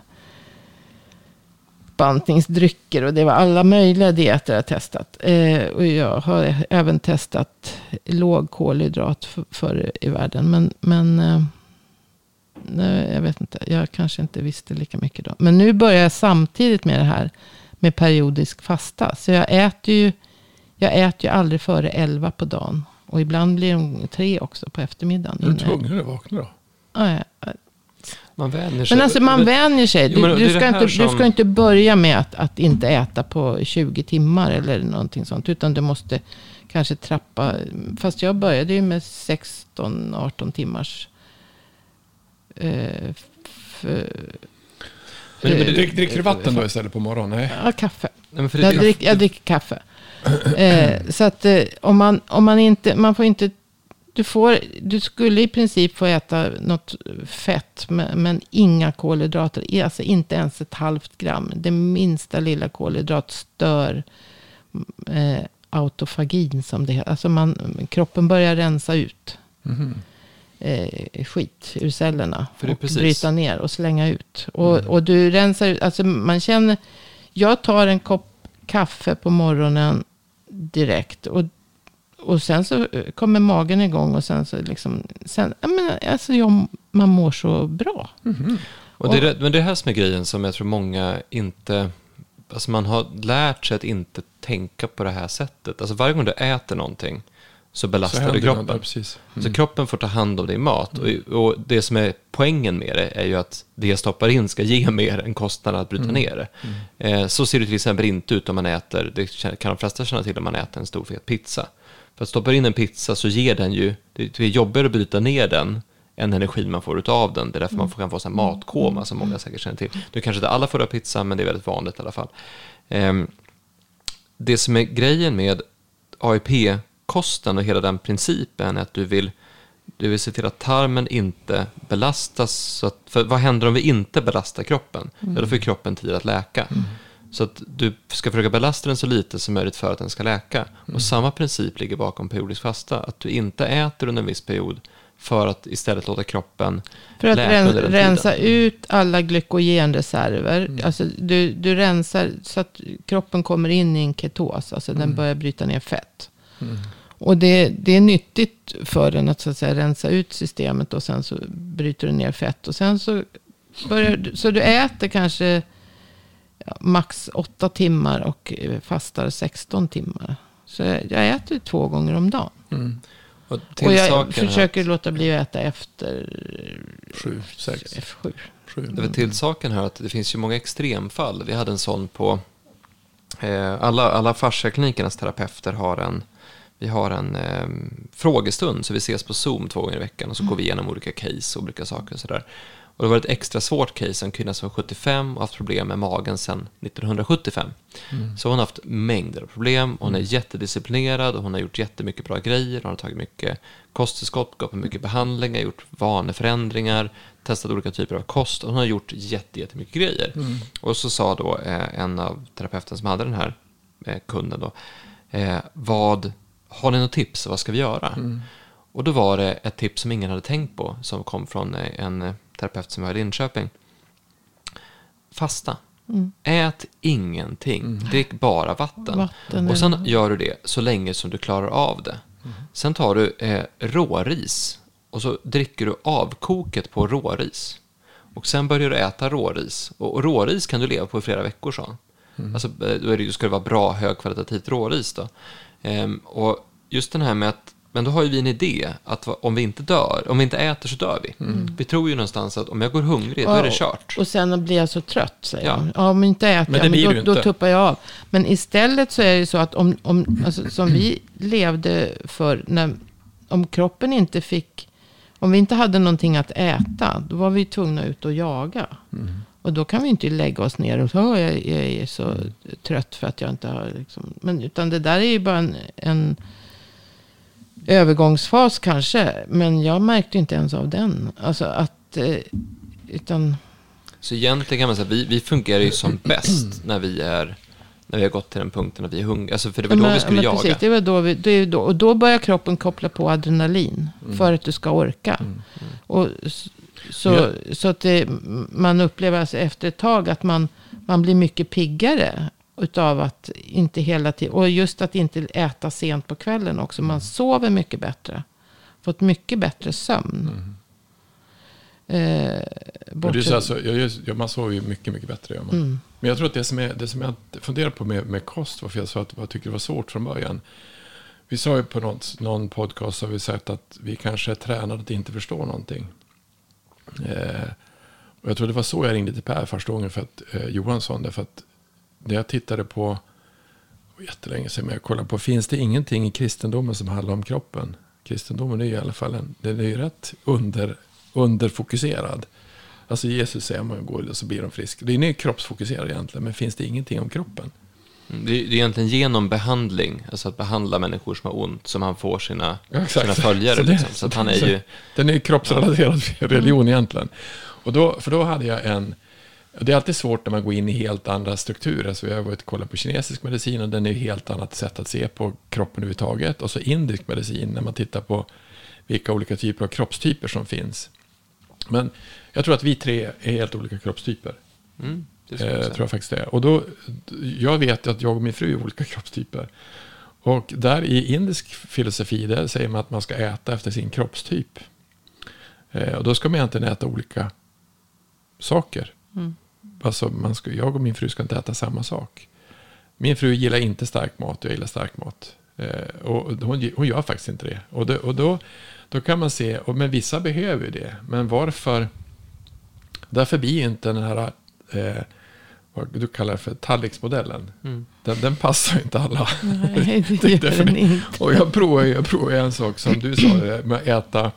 bantningsdrycker. Och det var alla möjliga dieter jag testat. Eh, och jag har även testat låg kolhydrat för, förr i världen. Men, men eh, nej, jag vet inte, jag kanske inte visste lika mycket då. Men nu börjar jag samtidigt med det här med periodisk fasta. Så jag äter ju, jag äter ju aldrig före 11 på dagen. Och ibland blir de tre också på eftermiddagen. Är du jag- tvungen att vakna då? Ja, ja. Man vänjer sig. Men alltså man vänjer sig. Du, är du, ska, inte, du ska inte börja med att, att inte äta på 20 timmar eller någonting sånt. Utan du måste kanske trappa. Fast jag började ju med 16-18 timmars. Eh, f- Men- men det- Drick, dricker du vatten då istället på morgonen? Nej. ja, kaffe. Nej, Jag, drick, jag dricker kaffe. [clears throat] Eh, så att eh, om, man, om man inte, man får inte Du, får, du skulle i princip få äta något fett, men, men inga kolhydrater. Alltså inte ens ett halvt gram. Det minsta lilla kolhydrat stör eh, autofagin som det heter. Alltså man, kroppen börjar rensa ut Mhm. eh, skit ur cellerna. För och precis- bryta ner och slänga ut. Och, Mm. och du rensar ut, alltså man känner, jag tar en kopp kaffe på morgonen direkt. Och, och sen så eh, kommer magen igång och sen så liksom, sen, jag menar, alltså jag, man mår så bra. Mhm. Och det är, det- men det är det här som är grejen som jag tror många inte... Alltså man har lärt sig att inte tänka på det här sättet. Alltså varje gång du äter någonting så belastar händer du kroppen. ja, precis. Så kroppen får ta hand om din mat. Och, och det som är poängen med det är ju att det jag stoppar in ska ge [laughs] mer än kostnaden att bryta ner det. Eh, så ser det till exempel inte ut om man äter, det kan de flesta känna till om man äter en stor fet pizza. För att stoppa in en pizza så ger den ju, det är jobbigare att bryta ner den än energin man får utav den. Det är därför man får- kan få här matkoma som många säkert känner till. Nu kanske inte alla får röra pizza, men det är väldigt vanligt i alla fall. Ehm, det som är grejen med AIP-kosten och hela den principen är att du vill, du vill se till att tarmen inte belastas. Så att, för vad händer om vi inte belastar kroppen? Ja, då får ju kroppen tid att läka. Så att du ska försöka belasta den så lite som möjligt för att den ska läka. Och samma princip ligger bakom periodisk fasta. Att du inte äter under en viss period för att istället låta kroppen För att läka under den rensa tiden. ut alla glykogenreserver. Mm. Alltså du, du rensar så att kroppen kommer in i en ketos. Alltså den börjar bryta ner fett. Mm. Och det, det är nyttigt för den att, så att säga, rensa ut systemet. Och sen så bryter du ner fett. Och sen så börjar du, så du äter kanske ja, max 8 timmar och fastar 16 timmar. Så jag, jag äter två gånger om dagen. Mm. Och, Och jag försöker låta bli att äta efter Sju, sex, F7. sju. Det var till saken här att det finns ju många extremfall. Vi hade en sån på... Eh, alla alla fasciaklinikernas terapeuter har en... Vi har en eh, frågestund, så vi ses på Zoom två gånger i veckan och så går vi igenom olika case och olika saker och sådär. Och det var ett extra svårt case, en kvinna som var 75 och haft problem med magen sedan 1975. Så hon har haft mängder av problem, hon är jättedisciplinerad och hon har gjort jättemycket bra grejer, hon har tagit mycket kosttillskott, gått på mycket behandlingar, gjort vaneförändringar, testat olika typer av kost och hon har gjort jätte, jättemycket grejer. Och så sa då eh, en av terapeuten som hade den här eh, kunden då, eh, vad, har ni något tips, vad ska vi göra? Och då var det ett tips som ingen hade tänkt på, som kom från eh, en eh, terapeut som var i Linköping. Fasta. Ät ingenting, drick bara vatten. Vatten och sen gör du det så länge som du klarar av det. Sen tar du eh, råris och så dricker du avkoket på råris. Och sen börjar du äta råris. Och, och råris kan du leva på i flera veckor, sa han. Alltså, eh, då är det, ska det vara bra, högkvalitativt råris. Då. Ehm, och just den här med att, men då har ju vi en idé att om vi inte dör, om vi inte äter så dör vi. Vi tror ju någonstans att om jag går hungrig, då är det kört. Och sen blir jag så trött, säger Ja. ja. om inte äter Men det jag, blir men då, då tuppar jag av. Men istället så är det ju så att om, om alltså, som vi levde för, när, om kroppen inte fick, om vi inte hade någonting att äta, då var vi tvungna ut och jaga. Mm. Och då kan vi inte lägga oss ner och säga, "Åh, jag, jag är så trött för att jag inte har, liksom, men utan det där är ju bara en, en övergångsfas kanske. Men jag märkte inte ens av den. Alltså att, eh, utan... Så egentligen kan man säga vi, vi fungerar ju som bäst [clears throat] när vi är när vi har gått till den punkten att vi är hungriga. Alltså för det var då men- vi skulle jaga. Precis, det var då vi, det är då, och då börjar kroppen koppla på adrenalin. Mm. För att du ska orka. Och, så, så att det, man upplever alltså efter ett tag att man, man blir mycket piggare. Utav att inte hela tiden, och just att inte äta sent på kvällen också. Man sover mycket bättre. Fått mycket bättre sömn. Eh, Men det är så alltså, jag, jag, man sover ju mycket, mycket bättre. Gör man. Mm. Men jag tror att det som, är, det som jag funderar på med, med kost, varför jag sa att jag tycker det var svårt från början. Vi sa ju på något, någon podcast, har vi sagt att vi kanske är tränade att inte förstå någonting. Eh, och jag tror det var så jag ringde till Per första gången för att eh, Johansson. Därför att när jag tittade på, det var jättelänge sedan, men jag kollade på, finns det ingenting i kristendomen som handlar om kroppen? Kristendomen är ju i alla fall en, den är ju rätt under, underfokuserad. Alltså Jesus säger man går och så blir de friska. Det är ju kroppsfokuserad egentligen, men finns det ingenting om kroppen? Mm, Det är, det är egentligen genom behandling, alltså att behandla människor som har ont, som han får sina, Ja, exakt. sina följare. Så det- liksom. så att han är så- ju... Den är ju kroppsrelaterad [laughs] religion egentligen. Och då, för då hade jag en... Det är alltid svårt när man går in i helt andra strukturer. Så jag har varit och kollat på kinesisk medicin och den är ju helt annat sätt att se på kroppen överhuvudtaget. Och så indisk medicin när man tittar på vilka olika typer av kroppstyper som finns. Men jag tror att vi tre är helt olika kroppstyper. Mm, det Eh, jag säga. tror jag faktiskt det är. Och då, jag vet att jag och min fru är olika kroppstyper. Och där i indisk filosofi där säger man att man ska äta efter sin kroppstyp. Eh, och då ska man egentligen äta olika saker. Mm. Alltså man ska, jag och min fru ska inte äta samma sak. Min fru gillar inte stark mat, jag gillar stark mat. Eh, och hon, hon gör faktiskt inte det. Och, det, och då, då kan man se, och, men vissa behöver ju det. Men varför? Därför blir inte den här, eh, vad du kallar för tallriksmodellen. Mm. Den, den passar inte alla. Nej, det [laughs] Det- gör den inte. Och jag provar, jag provar en sak som du sa, det med att äta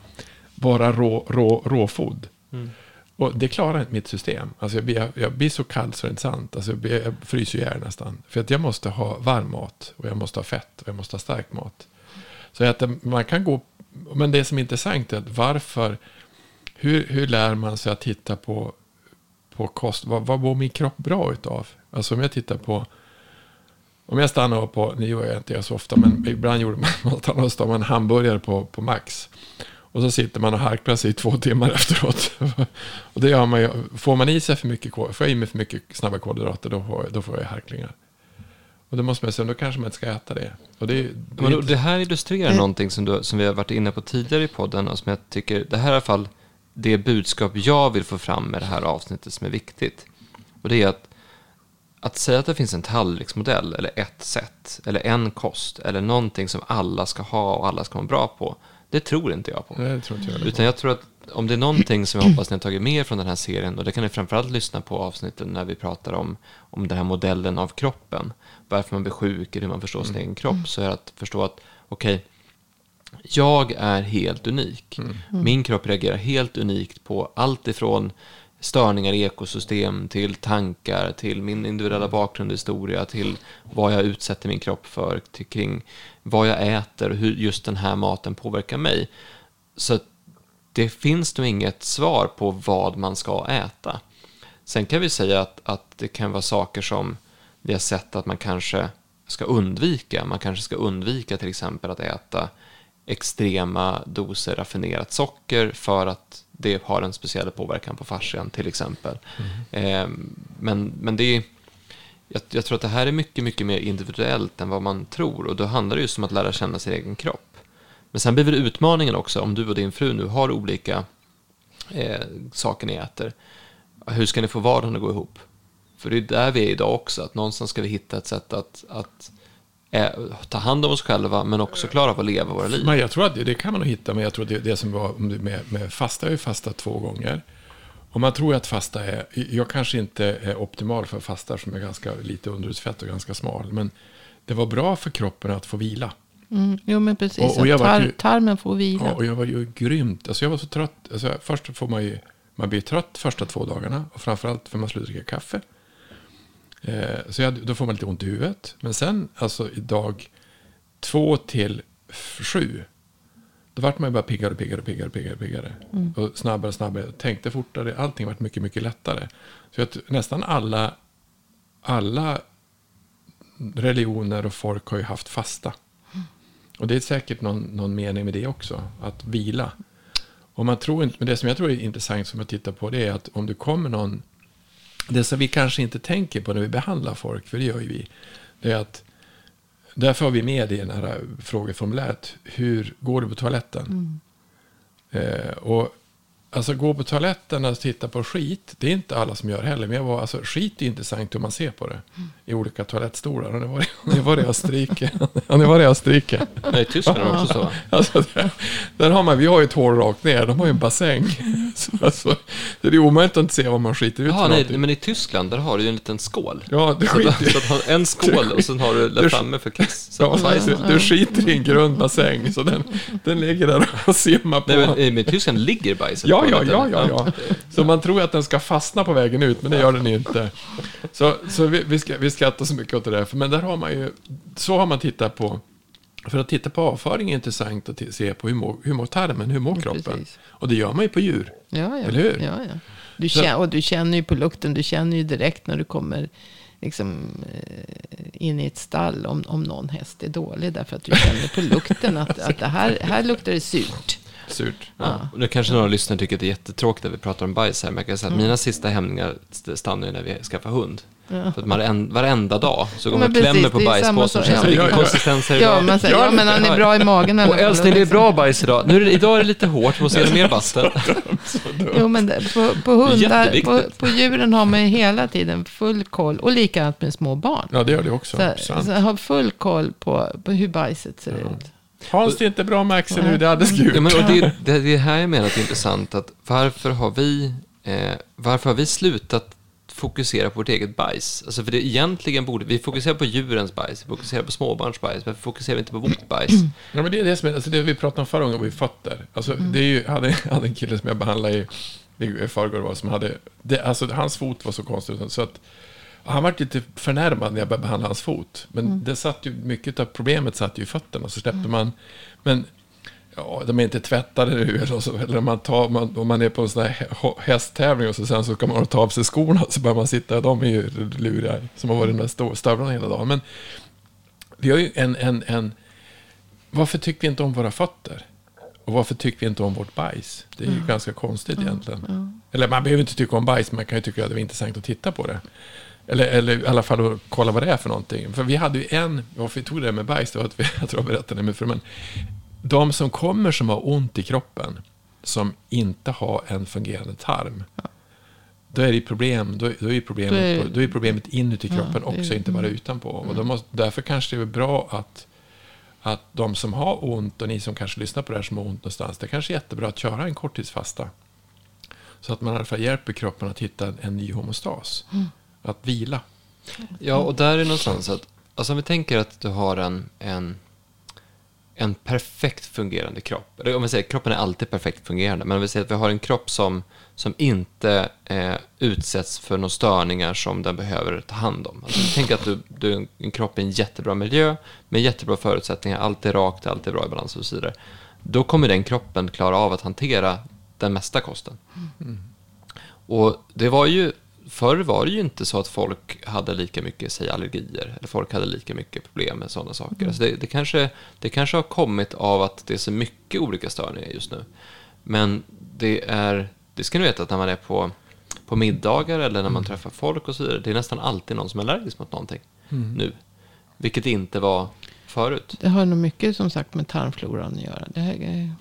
bara rå, rå, råfod. Mm. Och det klarar inte mitt system. Alltså jag, blir, jag, jag blir så kall så det är inte sant. Alltså jag, blir, jag fryser ihjäl nästan. För att jag måste ha varm mat. Och jag måste ha fett. Och jag måste ha stark mat. Så att det- man kan gå... Men det som är intressant är att varför... Hur, hur lär man sig att titta på, på kost? Vad, vad mår min kropp bra utav? Alltså om jag tittar på... Om jag stannar på, nu gör jag inte det så ofta, men ibland gjorde man [laughs] man stannar en hamburgare på, på Max. Och så sitter man och harklar sig i två timmar [laughs] efteråt. och det gör man ju, får man i sig för mycket, får jag i mig för mycket snabba kolhydrater, då får, då får jag harklingar. Och då måste man säga, då kanske man inte ska äta det. Och det, det, det här illustrerar Mm. någonting som, du, som vi har varit inne på tidigare i podden och som jag tycker, det här är i alla fall det budskap jag vill få fram med det här avsnittet som är viktigt. Och det är att, att säga att det finns en tallriksmodell eller ett sätt eller en kost eller någonting som alla ska ha och alla ska vara bra på, det tror inte jag på. Nej, det tror inte jag. Utan jag tror att om det är någonting som jag hoppas ni har tagit med er från den här serien, och det kan ni framförallt lyssna på avsnitten när vi pratar om, om den här modellen av kroppen, varför man blir sjuk eller hur man förstår sin egen kropp, så är det att förstå att, okej, jag är helt unik. Min kropp reagerar helt unikt på allt ifrån störningar i ekosystem till tankar, till min individuella bakgrund och historia, till vad jag utsätter min kropp för, till kring vad jag äter och hur just den här maten påverkar mig. Så det finns nog inget svar på vad man ska äta. Sen kan vi säga att, att det kan vara saker som vi har sett att man kanske ska undvika. Man kanske ska undvika till exempel att äta extrema doser raffinerat socker för att det har en speciell påverkan på fascian till exempel. Eh, men, men det är, jag, jag tror att det här är mycket, mycket mer individuellt än vad man tror och då handlar det just om att lära känna sin egen kropp. Men sen blir väl utmaningen också, om du och din fru nu har olika eh, saker ni äter, hur ska ni få vardagen att gå ihop? För det är där vi är idag också, att någonstans ska vi hitta ett sätt att, att eh, ta hand om oss själva, men också klara av att leva våra liv. Men jag tror att det, det kan man nog hitta, men jag tror att det, det som var med, med fasta, jag har ju fastat två gånger. Och man tror att fasta är, jag kanske inte är optimal för fasta som är ganska lite underhudsfett och ganska smal, men det var bra för kroppen att få vila. Mm, jo, men precis. Och- och jag tar, ju- tarmen får vila. Ja, och jag var ju grymt, alltså jag var så trött, alltså först får man ju, man blir trött första två dagarna, och framförallt för man slutar dricka kaffe. Eh, så jag, då får man lite ont i huvudet. Men sen, alltså i dag två till sju, då vart man ju bara piggare, piggare, piggare, piggare, piggare. Och snabbare, snabbare, tänkte fortare, allting vart mycket, mycket lättare. Så att nästan alla, alla religioner och folk har ju haft fasta. Och det är säkert någon, någon mening med det också, att vila. Och man tror inte, men det som jag tror är intressant som jag tittar på det är att om det kommer någon, det som vi kanske inte tänker på när vi behandlar folk, för det gör ju vi, det är att därför har vi med det i den här frågeformuläret, hur går det på toaletten? Eh, och alltså gå på toaletten och titta på skit, det är inte alla som gör heller. Men jag var, alltså, skit är intressant hur man ser på det. I olika toalettstolar. Har ni varit, har ni varit i Österrike? Har ni varit i Österrike? Nej, Tyskland är också så. [laughs] Alltså, där, där har man, vi har ju ett hål rakt ner, de har ju en bassäng. [laughs] alltså, det är omöjligt att inte se vad man skiter ut Jaha, nej, men i Tyskland där har du ju en liten skål. Ja, Så, att- skiter så att har en skål och sen har du där framme för kiss. [laughs] Så Ja, att bajs- du, du skiter i en grund bassäng, så den, den ligger där och simmar på. Nej, men i Tyskland ligger bajset Ja, ja, ja, ja, ja. [laughs] Så man tror att den ska fastna på vägen ut, men det gör den inte. Så, så vi, vi, ska, vi skrattar så mycket åt det där, men där har man ju, så har man tittat på, för att titta på avföring är intressant att se på hur mår, hur mår tarmen, hur mår kroppen. precis. Och det gör man ju på djur. Ja, ja. Eller hur? Ja, ja. Du känner, och du känner ju på lukten. Du känner ju direkt när du kommer liksom, eh, in i ett stall om, om någon häst är dålig. Därför att du känner på lukten att, [laughs] att det här, här luktar det surt. Surt. Ja. Och nu kanske några lyssnare tycker att det är jättetråkigt att vi pratar om bajs här, men jag kan säga att mina sista hämningar st- stannar ju när vi skaffar hund. Ja. För att varenda, varenda dag så går Ja, man och klämmer på bajspåsen och känner Ja. vilken Ja, ja. konsistens är det Ja, man säger, ja, men han är bra i magen. Och älskling, det är bra bajs idag. Nu är det, idag är det lite hårt, vi måste göra mer vatten. [laughs] Jo, men det, på, på hundar, på, på djuren har man ju hela tiden full koll. Och likadant med små barn. Ja, det gör det också. Så, så ha full koll på, på hur bajset ser ut. Hans, det är inte bra med Axel nu, det är alldeles gult. Ja, men, och det, det, det är här jag menar att det är intressant att varför har vi, eh, varför har vi slutat fokusera på vårt eget bajs? Alltså för det egentligen borde, vi fokuserar på djurens bajs, vi fokuserar på småbarns bajs, varför fokuserar vi inte på vårt bajs? Ja, men det är det som är, alltså det vi pratade om förra gången ju fötter. Alltså, det är ju, jag hade, jag hade en kille som jag behandlade i, i, i förrgår, var, som hade, det, alltså hans fot var så konstig, så att han var lite förnärmad när jag började behandla hans fot. Men det satt ju, mycket av problemet satt ju i fötterna, så släppte man, men Ja, de är inte tvättade nu. Eller, så, eller om, man tar, man, om man är på en sån här hä- hästtävling och så sen så ska man ta av sig skorna så börjar man sitta, de är ju luriga, som har varit där stövlarna hela dagen. Men vi har ju en, en, en... Varför tycker vi inte om våra fötter? Och varför tycker vi inte om vårt bajs? Det är ju ganska konstigt egentligen. Eller man behöver inte tycka om bajs, men man kan ju tycka att det är intressant att titta på det. Eller, eller i alla fall att kolla vad det är för någonting. För vi hade ju en, varför vi tog det med bajs, det var att vi, [laughs] jag tror jag berättade det med för men de som kommer som har ont i kroppen, som inte har en fungerande tarm, då är det problem, då, då är problemet, Då är- då är problemet inuti Ja, kroppen är- också, inte bara utanpå. Och då måste, därför kanske det är bra att, att de som har ont, och ni som kanske lyssnar på det här som har ont någonstans, det kanske är jättebra att köra en korttidsfasta. Så att man i alla fall hjälper kroppen att hitta en, ny homostas. Att vila. Ja, och där är någonstans att, alltså om vi tänker att du har en, en, en perfekt fungerande kropp. Eller om vi säger, kroppen är alltid perfekt fungerande, men om vi säger att vi har en kropp som, som inte eh, utsätts för några störningar som den behöver ta hand om. Alltså, tänk att du, du är en kropp i en jättebra miljö, med jättebra förutsättningar, allt är rakt, allt är bra i balans och så vidare. Då kommer den kroppen klara av att hantera den mesta kosten. Och det var ju, förr var det ju inte så att folk hade lika mycket, säg allergier, eller folk hade lika mycket problem med sådana saker. Alltså det, det, kanske, det kanske har kommit av att det är så mycket olika störningar just nu. Men det är, det ska ni veta att när man är på, på middagar eller när man träffar folk och så vidare, det är nästan alltid någon som är allergisk mot någonting nu. Vilket inte var förut. Det har nog mycket som sagt med tarmfloran att göra. Det här är,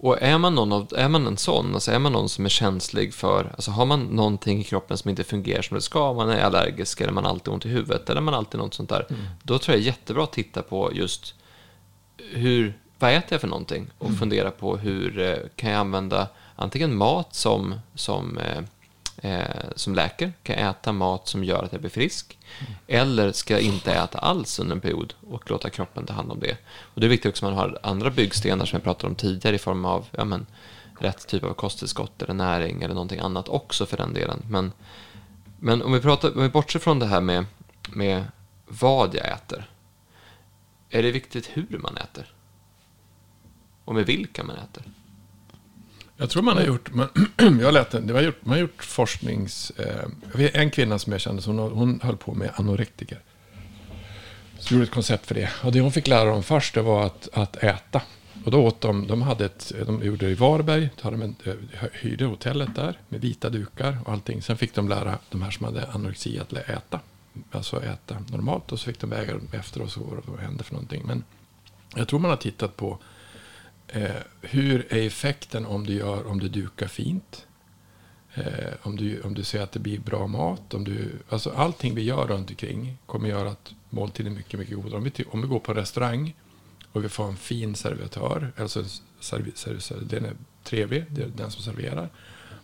Och är man, någon av, är man en sån, alltså är man någon som är känslig för, alltså har man någonting i kroppen som inte fungerar som det ska, man är allergisk eller man alltid ont i huvudet eller man alltid något sånt där, då tror jag det är jättebra att titta på just hur, vad äter jag för någonting? Och fundera på hur eh, kan jag använda antingen mat som, som, eh, som läker, kan jag äta mat som gör att jag blir frisk, eller ska jag inte äta alls under en period och låta kroppen ta hand om det. Och det är viktigt också att man har andra byggstenar som jag pratade om tidigare i form av ja, men, rätt typ av kosttillskott eller näring eller någonting annat också för den delen. Men, men om, vi pratar, om vi bortser från det här med, med vad jag äter, är det viktigt hur man äter? Och med vilka man äter? Jag tror man har gjort, man, [clears throat] jag lät, det var gjort, man har gjort forsknings... Eh, jag vet en kvinna som jag kände, hon, hon höll på med anorektiker. Så gjorde ett koncept för det. Och det hon fick lära dem först det var att, att äta. Och då åt de, de hade ett, de gjorde det i Varberg, då hade de en, eh, hyrde hotellet där med vita dukar och allting. Sen fick de lära de här som hade anorexi att äta. Alltså äta normalt och så fick de väga dem efter och så vad vad hände för någonting. Men jag tror man har tittat på Eh, hur är effekten om du, gör, om du dukar fint? Eh, om, du, om du ser att det blir bra mat? Om du, alltså allting vi gör runt omkring kommer göra att måltiden är mycket, mycket godare. Om vi, om vi går på en restaurang och vi får en fin servitör. Alltså serv, serv, serv, den är trevlig, det är den som serverar.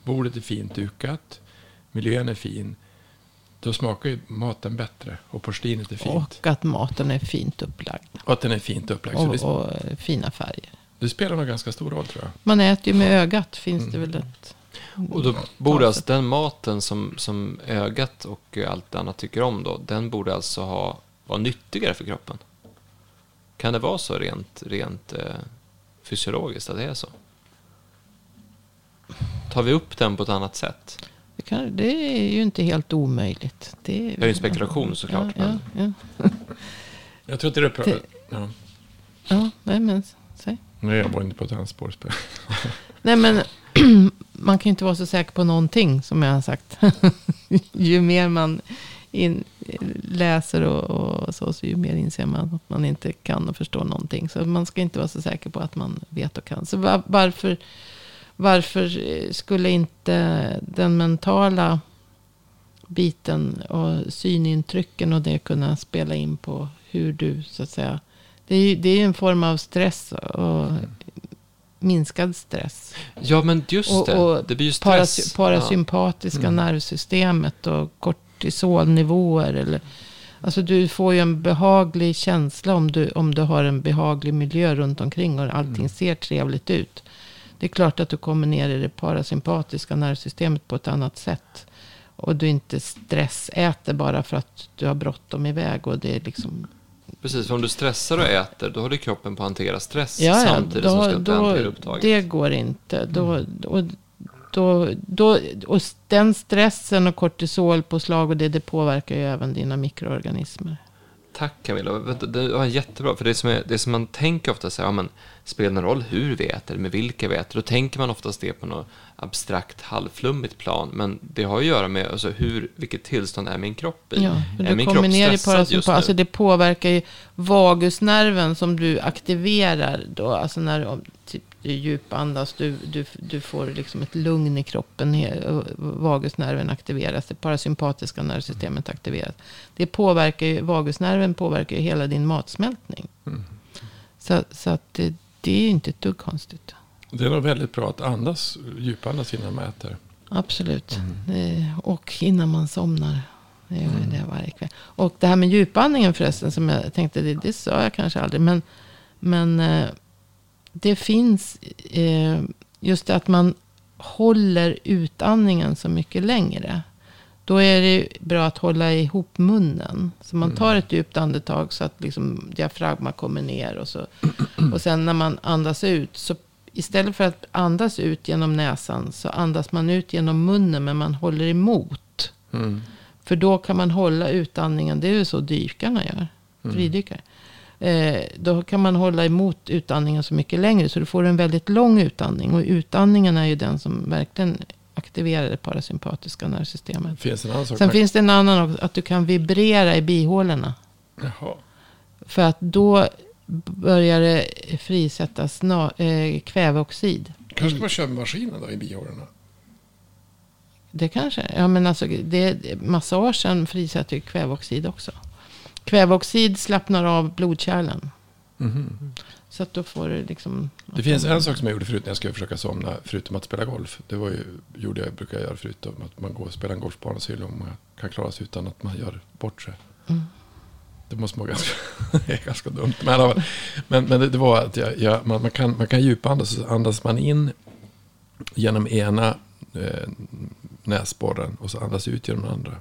Bordet är fint dukat. Miljön är fin. Då smakar ju maten bättre och porslinet är fint. Och att maten är fint upplagd. Och att den är fint upplagd. Och, och eh, fina färger. Det spelar nog ganska stor roll tror jag. Man äter ju med ögat, finns det väl ett... Och då borde alltså den maten som, som ögat och allt annat tycker om då, den borde alltså ha, vara nyttigare för kroppen. Kan det vara så rent, rent eh, fysiologiskt att det är så? Tar vi upp den på ett annat sätt? Det, kan, det är ju inte helt omöjligt. Det är, Det är ju en spekulation såklart, Ja, men- ja, Jag tror inte det... Det- ja. ja. ja nej men. Nej, jag var inte på ett. [laughs] Nej men [clears throat] man kan ju inte vara så säker på någonting som jag har sagt. [laughs] ju mer man in, läser och, och så, så ju mer inser man att man inte kan och förstår någonting. Så man ska inte vara så säker på att man vet och kan. Så varför, varför skulle inte den mentala biten och synintrycken och det kunna spela in på hur du så att säga. Det är det är en form av stress och minskad stress. Ja, men just Och- det. och det blir ju stress. Parasy- parasympatiska nervsystemet och kortisolnivåer. Eller, alltså du får ju en behaglig känsla om du, om du har en behaglig miljö runt omkring och allting ser trevligt ut. Det är klart att du kommer ner i det parasympatiska nervsystemet på ett annat sätt. Och du inte stressäter bara för att du har bråttom iväg. Och det är liksom, Ja, precis, för om du stressar och äter, då håller kroppen på att hantera stress ja, samtidigt som då, ska inte hantera då, upptaget. det går inte. Då, och, då, då, och den stressen och kortisolpåslag och det, det påverkar ju även dina mikroorganismer. Tack Camilla, Vänta, det var jättebra. För det som, är, det som man tänker ofta så här, ja, men, spelar någon roll hur vi äter, med vilka vi äter? Då tänker man oftast det på något abstrakt, halvflummigt plan. Men det har att göra med alltså, hur, vilket tillstånd är min kropp i. Ja, är du min kropp ner i stressad just nu? Alltså det påverkar ju vagusnerven som du aktiverar då. Alltså när typ, du djupandas, du, du, du får liksom ett lugn i kroppen. Vagusnerven aktiveras, det parasympatiska nervsystemet aktiveras. Det påverkar ju, vagusnerven påverkar ju hela din matsmältning. Mm. Så, så att det, det är ju inte ett dugg konstigt. Det är nog väldigt bra att andas, djupandas innan man äter. Absolut. Mm. Eh, och innan man somnar. Det gör jag det varje kväll. Och det här med djupandningen förresten. Som jag tänkte, det, det sa jag kanske aldrig. Men, men eh, det finns eh, just det att man håller utandningen så mycket längre. Då är det bra att hålla ihop munnen. Så man tar ett djupt andetag så att liksom diafragma kommer ner. Och, så, och sen när man andas ut. så Istället för att andas ut genom näsan. Så andas man ut genom munnen. Men man håller emot. Mm. För då kan man hålla utandningen. Det är ju så dykarna gör. Fridykare. Eh, då kan man hålla emot utandningen så mycket längre. Så du får en väldigt lång utandning. Och utandningen är ju den som verkligen aktiverar det parasympatiska nervsystemet. Finns? Sen man- finns det en annan också. Att du kan vibrera i bihålorna. Jaha. För att då börjar det frisättas eh, kväveoxid. Kanske man köra med maskinen då i bihålorna? Det kanske. Ja, men alltså, det, massagen frisätter ju kväveoxid också. Kväveoxid slappnar av blodkärlen. Mhm. Så att då får du liksom... Det finns en sak som jag gjorde förut när jag skulle försöka somna, förutom att spela golf. Det var ju, gjorde jag, brukar jag göra förutom att man går och spelar en golfbana så är det om man kan klara sig utan att man gör bort sig. Mm. Det måste vara ganska, [laughs] det är ganska dumt. Men, men, men det, det var att jag, jag, man, man, kan, man kan djupandas, så andas man in genom ena eh, näsborren och så andas ut genom den andra.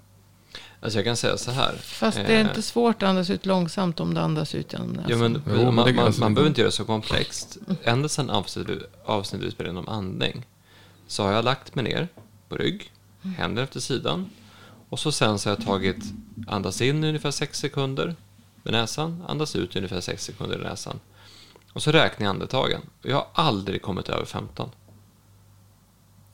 Alltså jag kan säga så här. Fast det är Eh, inte svårt att andas ut långsamt om du andas ut genom näsan. Ja, men, Jo, man, man, alltså- man behöver inte göra det så komplext. Ända sedan avsnitt, avsnitt vi spelade om andning så har jag lagt mig ner på rygg, händer efter sidan. Och så sen så har jag tagit, andas in i ungefär 6 sekunder med näsan, andas ut i ungefär 6 sekunder i näsan. Och så räknar jag andetagen. Jag har aldrig kommit över 15.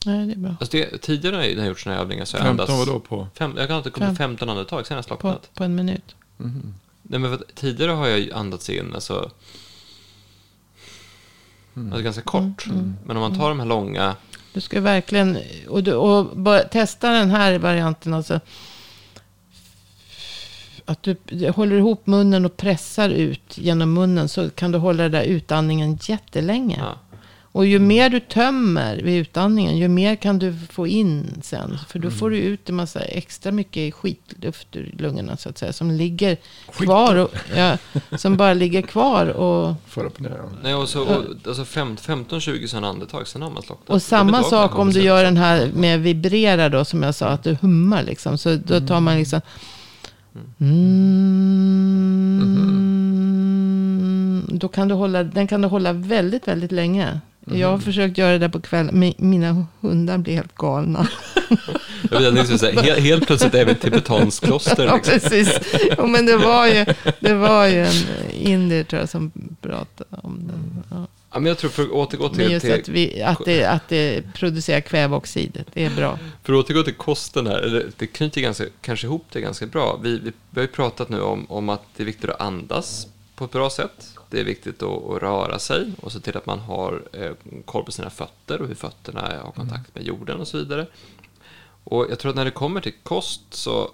Nej, det är bra. Alltså det, tidigare när jag har gjort sådana här övningar så har jag 15 andats... var då på? Fem, jag kan alltid komma Fem. 15 andetag, sen har jag På, på en minut. Mhm. Nej, men för att tidigare har jag ju andats in alltså, alltså ganska kort. Men om man tar de här långa... Du ska verkligen... Och, du, och bara, testa den här varianten. Alltså, att du håller ihop munnen och pressar ut genom munnen. Så kan du hålla den där utandningen jättelänge. Ja. Och ju mer du tömmer vid utandningen, ju mer kan du få in sen. För då får du ut en massa extra mycket skitluft ur lungorna så att säga. Som ligger kvar. Och, ja, som bara ligger kvar. Och, För upp och ner. ja. Nej, och så, och, alltså fem- 15-20 sådana andetag, sen har man slocknat. och samma sak om du gör den här med vibrera då. Som jag sa, att du hummar liksom. Så då tar man liksom... Mm, Då kan du hålla, den kan du hålla väldigt, väldigt länge. Jag har försökt göra det där på kvällen. Mi- Mina hundar blir helt galna. Jag vet, inte, så här, helt, helt plötsligt är vi ett tibetanskt kloster. Ja, Liksom. precis. Jo, men det var ju, det var ju en indier tror jag som pratade om den. Ja. Ja, men jag tror, för att återgå Men till, just till, att, vi, att, det, att det producerar kväveoxider, det är bra. för att återgå till kosten här, eller det knyter ganska, kanske ihop det ganska bra. Vi, vi, vi har ju pratat nu om, om att det är viktigt att andas på ett bra sätt. Det är viktigt att, att röra sig och se till att man har eh, koll på sina fötter och hur fötterna har kontakt med jorden och så vidare. Och jag tror att när det kommer till kost så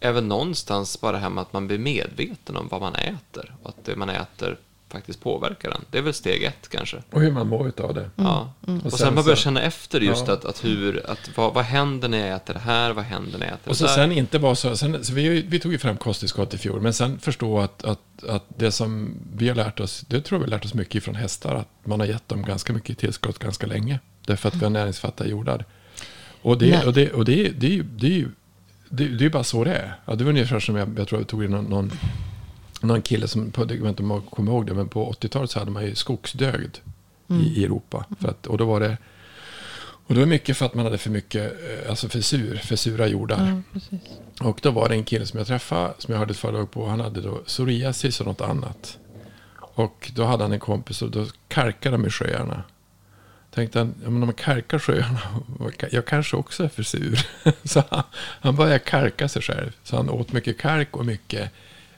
är väl någonstans bara det här med att man blir medveten om vad man äter och att det man äter faktiskt påverkar den. Det är väl steg ett kanske. Och hur man mår utav det. Ja. Mm. Och, Och sen sen man börjar känna efter just Ja. att, att hur, att vad, vad händer när jag äter det här, vad händer när jag äter Och så det där. sen inte bara så, sen, så vi, vi tog ju fram kosttillskott i fjol, men sen förstå att, att, att det som vi har lärt oss, det tror jag vi har lärt oss mycket från hästar, att man har gett dem ganska mycket tillskott ganska länge. Därför att vi har näringsfattiga jordar. Och det, Nej. och det, och det, det, det, är ju- det, det är ju bara så det är. Ja, det var ungefär som jag, jag tror jag tog in någon, någon, någon kille som, på, jag vet inte om jag kommer ihåg det, men på 80-talet så hade man ju skogsdögd i, i Europa. För att, och då var det och det var mycket för att man hade för mycket, eh, alltså för sur, för sura jordar. Ja. Och då var det en kille som jag träffade, som jag hörde ett föredrag på, han hade då psoriasis och något annat. Och då hade han en kompis och då karkade de i sjöarna. Tänkte han, ja, men om man karkar sjöarna, [laughs] jag kanske också är för sur. [laughs] Så han, han började karka sig själv. Så han åt mycket kark och mycket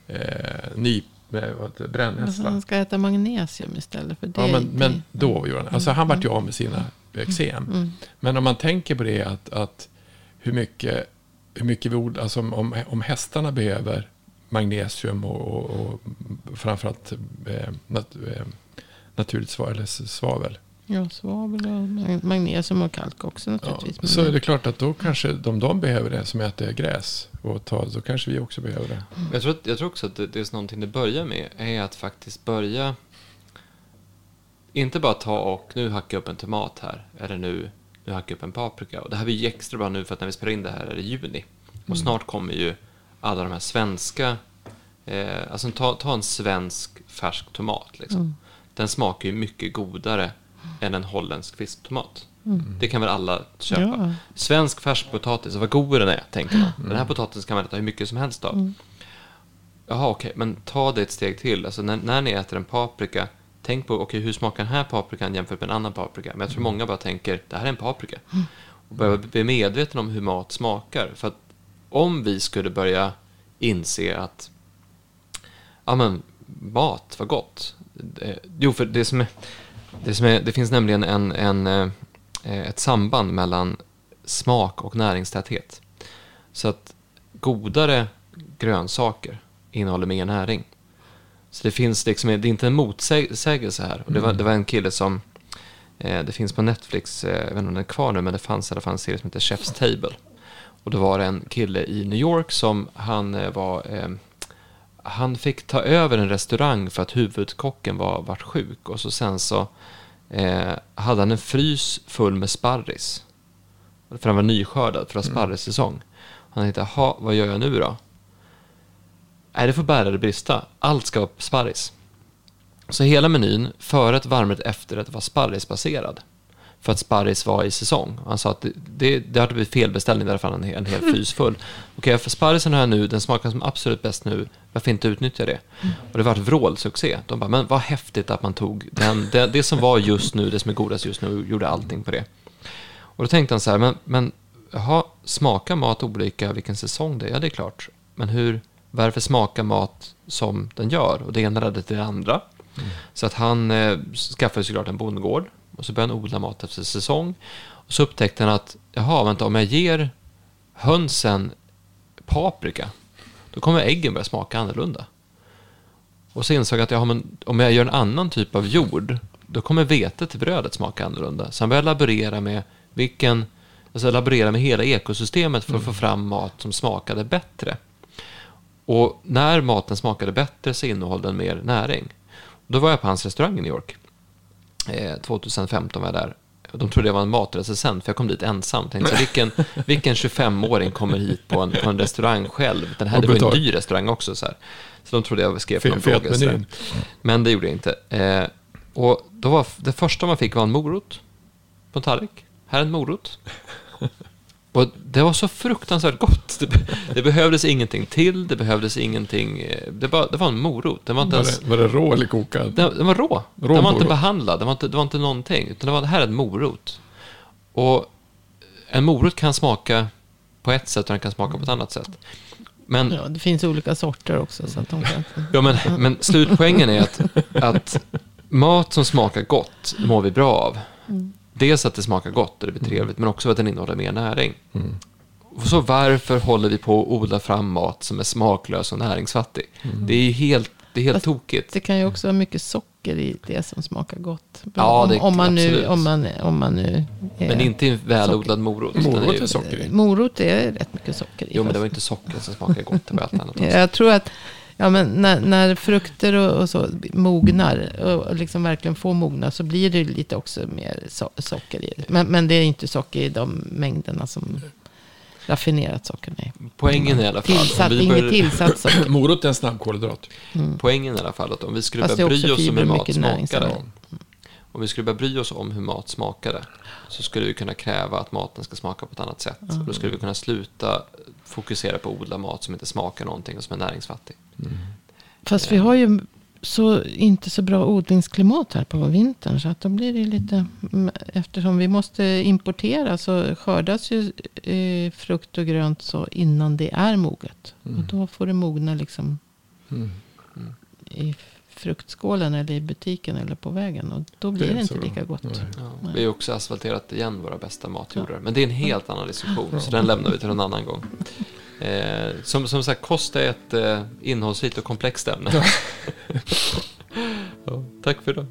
eh, vad heter det, Alltså, brännässla. han ska äta magnesium istället. För det, Ja, men, men då gjorde han Alltså han vart ju av med sina eksem. mm. Men om man tänker på det att, att hur mycket, hur mycket vi ord, alltså om, om, hästarna behöver magnesium och, och, och framförallt eh, nat, eh, naturligt svavel, eller svavel. Ja, svavel och mag- magnesium och kalk också Ja, naturligtvis. Men så är det klart att då kanske de, de behöver det som äter gräs. Och tar, då kanske vi också behöver det. Jag tror, att, jag tror också att det, det är någonting det börjar med, är att faktiskt börja, inte bara ta och nu hackar jag upp en tomat här, eller nu, nu hackar jag upp en paprika. Och det här blir ju extra bra nu för att när vi spelar in det här är det juni. Och snart kommer ju alla de här svenska, eh, alltså ta, ta en svensk färsk tomat liksom. Den smakar ju mycket godare än en holländsk fisktomat. Det kan väl alla köpa. Ja. Svensk färskpotatis, vad god den är, tänker man. Den här potatisen kan man äta hur mycket som helst av. Jaha, okej, men ta det ett steg till. Alltså när, när ni äter en paprika, tänk på okej, hur smakar den här paprikan jämfört med en annan paprika. Men jag tror många bara tänker, det här är en paprika. Och börja bli medveten om hur mat smakar. För att om vi skulle börja inse att ja men, mat var gott. Det, jo, för det som är, det, är, det finns nämligen en, en, eh, ett samband mellan smak och näringstäthet. Så att godare grönsaker innehåller mer näring. Så det finns liksom, det är inte en motsägelse här. Och det, var, det var en kille som, eh, det finns på Netflix, eh, jag vet inte om den är kvar nu, men det fanns i alla fall en serie som heter Chef's Table. Och då var det en kille i New York som han eh, var, han fick ta över en restaurang för att huvudkocken var vart sjuk. Och så sen så eh, hade han en frys full med sparris. För han var nyskördad för att ha sparrissäsong. Han tänkte, jaha, vad gör jag nu då? Nej, det får bära eller brista. Allt ska vara sparris. Så hela menyn, förrätt, varmrätt, efterrätt var sparrisbaserad. För att sparris var i säsong. Han sa att det, det, det hade blivit felbeställning därför han en, en hel [laughs] frys full. Okej, för sparrisen har jag nu, den smakar som absolut bäst nu. Varför inte utnyttja det? Och det var ett vrålsuccé. De bara, men vad häftigt att man tog den, det, det som var just nu, det som är godast just nu, och gjorde allting på det. Och då tänkte han så här, men, men jaha, smakar mat olika vilken säsong det är? Ja, det är klart. Men hur, varför smakar mat som den gör? Och det ena ledde till det andra. Så att han eh, skaffade såklart en bondgård och så började han odla mat efter säsong. Och så upptäckte han att, jaha, vänta, om jag ger hönsen paprika, då kommer äggen börja smaka annorlunda. Och så insåg jag att ja, men om jag gör en annan typ av jord, då kommer vetet till brödet smaka annorlunda. Så han började laborera med vilken, alltså laborera med hela ekosystemet för att få fram mat som smakade bättre. Och när maten smakade bättre så innehöll den mer näring. Då var jag på hans restaurang i New York. Eh, 2015 var jag där. De trodde jag var en matrecensent, för jag kom dit ensam. Tänkte, så, vilken, vilken 25-åring kommer hit på en, på en restaurang själv? Den här, det var en dyr restaurang också. Så, här. så de trodde jag skrev Fet- någon fetmenyn. Men det gjorde jag inte. Eh, och då var, det första man fick var en morot på en tallrik. Här är en morot. Och det var så fruktansvärt gott. Det, be- det behövdes ingenting till, det behövdes ingenting. eh, Det, bara, det var en morot. Den var inte Var ens... det, var det rå eller kokad? Den, den var rå. Rå den var inte behandlad. Den var inte, det var inte någonting. Utan det var det här är en morot. Och en morot kan smaka på ett sätt och den kan smaka på ett annat sätt. Men, Ja, det finns olika sorter också. Så att de kan... ja, men, men slutpoängen är att, att mat som smakar gott mår vi bra av. Dels att det smakar gott och det blir trevligt, men också att den innehåller mer näring. Mm. Och så varför håller vi på att odla fram mat som är smaklös och näringsfattig? Det är ju helt, det är helt Fast tokigt. Det kan ju också vara mycket socker i det som smakar gott. Ja, om, det- om, man nu, absolut. om, man, om man nu... är- Men inte en välodlad morot. Morot ju- är socker i. Morot är rätt mycket socker i. Jo, men det var inte socker som smakade gott. Det var allt annat [laughs] också. Jag tror att ja, men när, när frukter och, och så mognar och, liksom verkligen får mogna så blir det lite också mer so socker i det. Men, men det är inte socker i de mängderna som raffinerat socker. Nej. Poängen i alla fall... om Tillsatt, vi inget tillsatt [clears throat] socker. Morot är en snabb kolhydrat. Poängen i alla fall att om vi skulle Fast börja bry oss om hur mat smakade. näringsämnen. Om vi skulle börja bry oss om hur mat smakade så skulle vi kunna kräva att maten ska smaka på ett annat sätt. Och Då skulle vi kunna sluta fokusera på att odla mat som inte smakar någonting och som är näringsfattig. Fast vi har ju så, inte så bra odlingsklimat här på vintern. Så att då blir det lite... mm, Eftersom vi måste importera så skördas ju eh, frukt och grönt så innan det är moget. Och då får det mogna liksom Mm. i fruktskålen eller i butiken eller på vägen. Och då blir Det det, inte så lika bra. gott. Ja, vi har också asfalterat igen våra bästa matjordar. Men det är en helt annan diskussion, så den lämnar vi till en annan gång. Eh, som, som sagt, kost är ett eh, innehållsrikt och komplext ämne. ja, [laughs] tack för idag.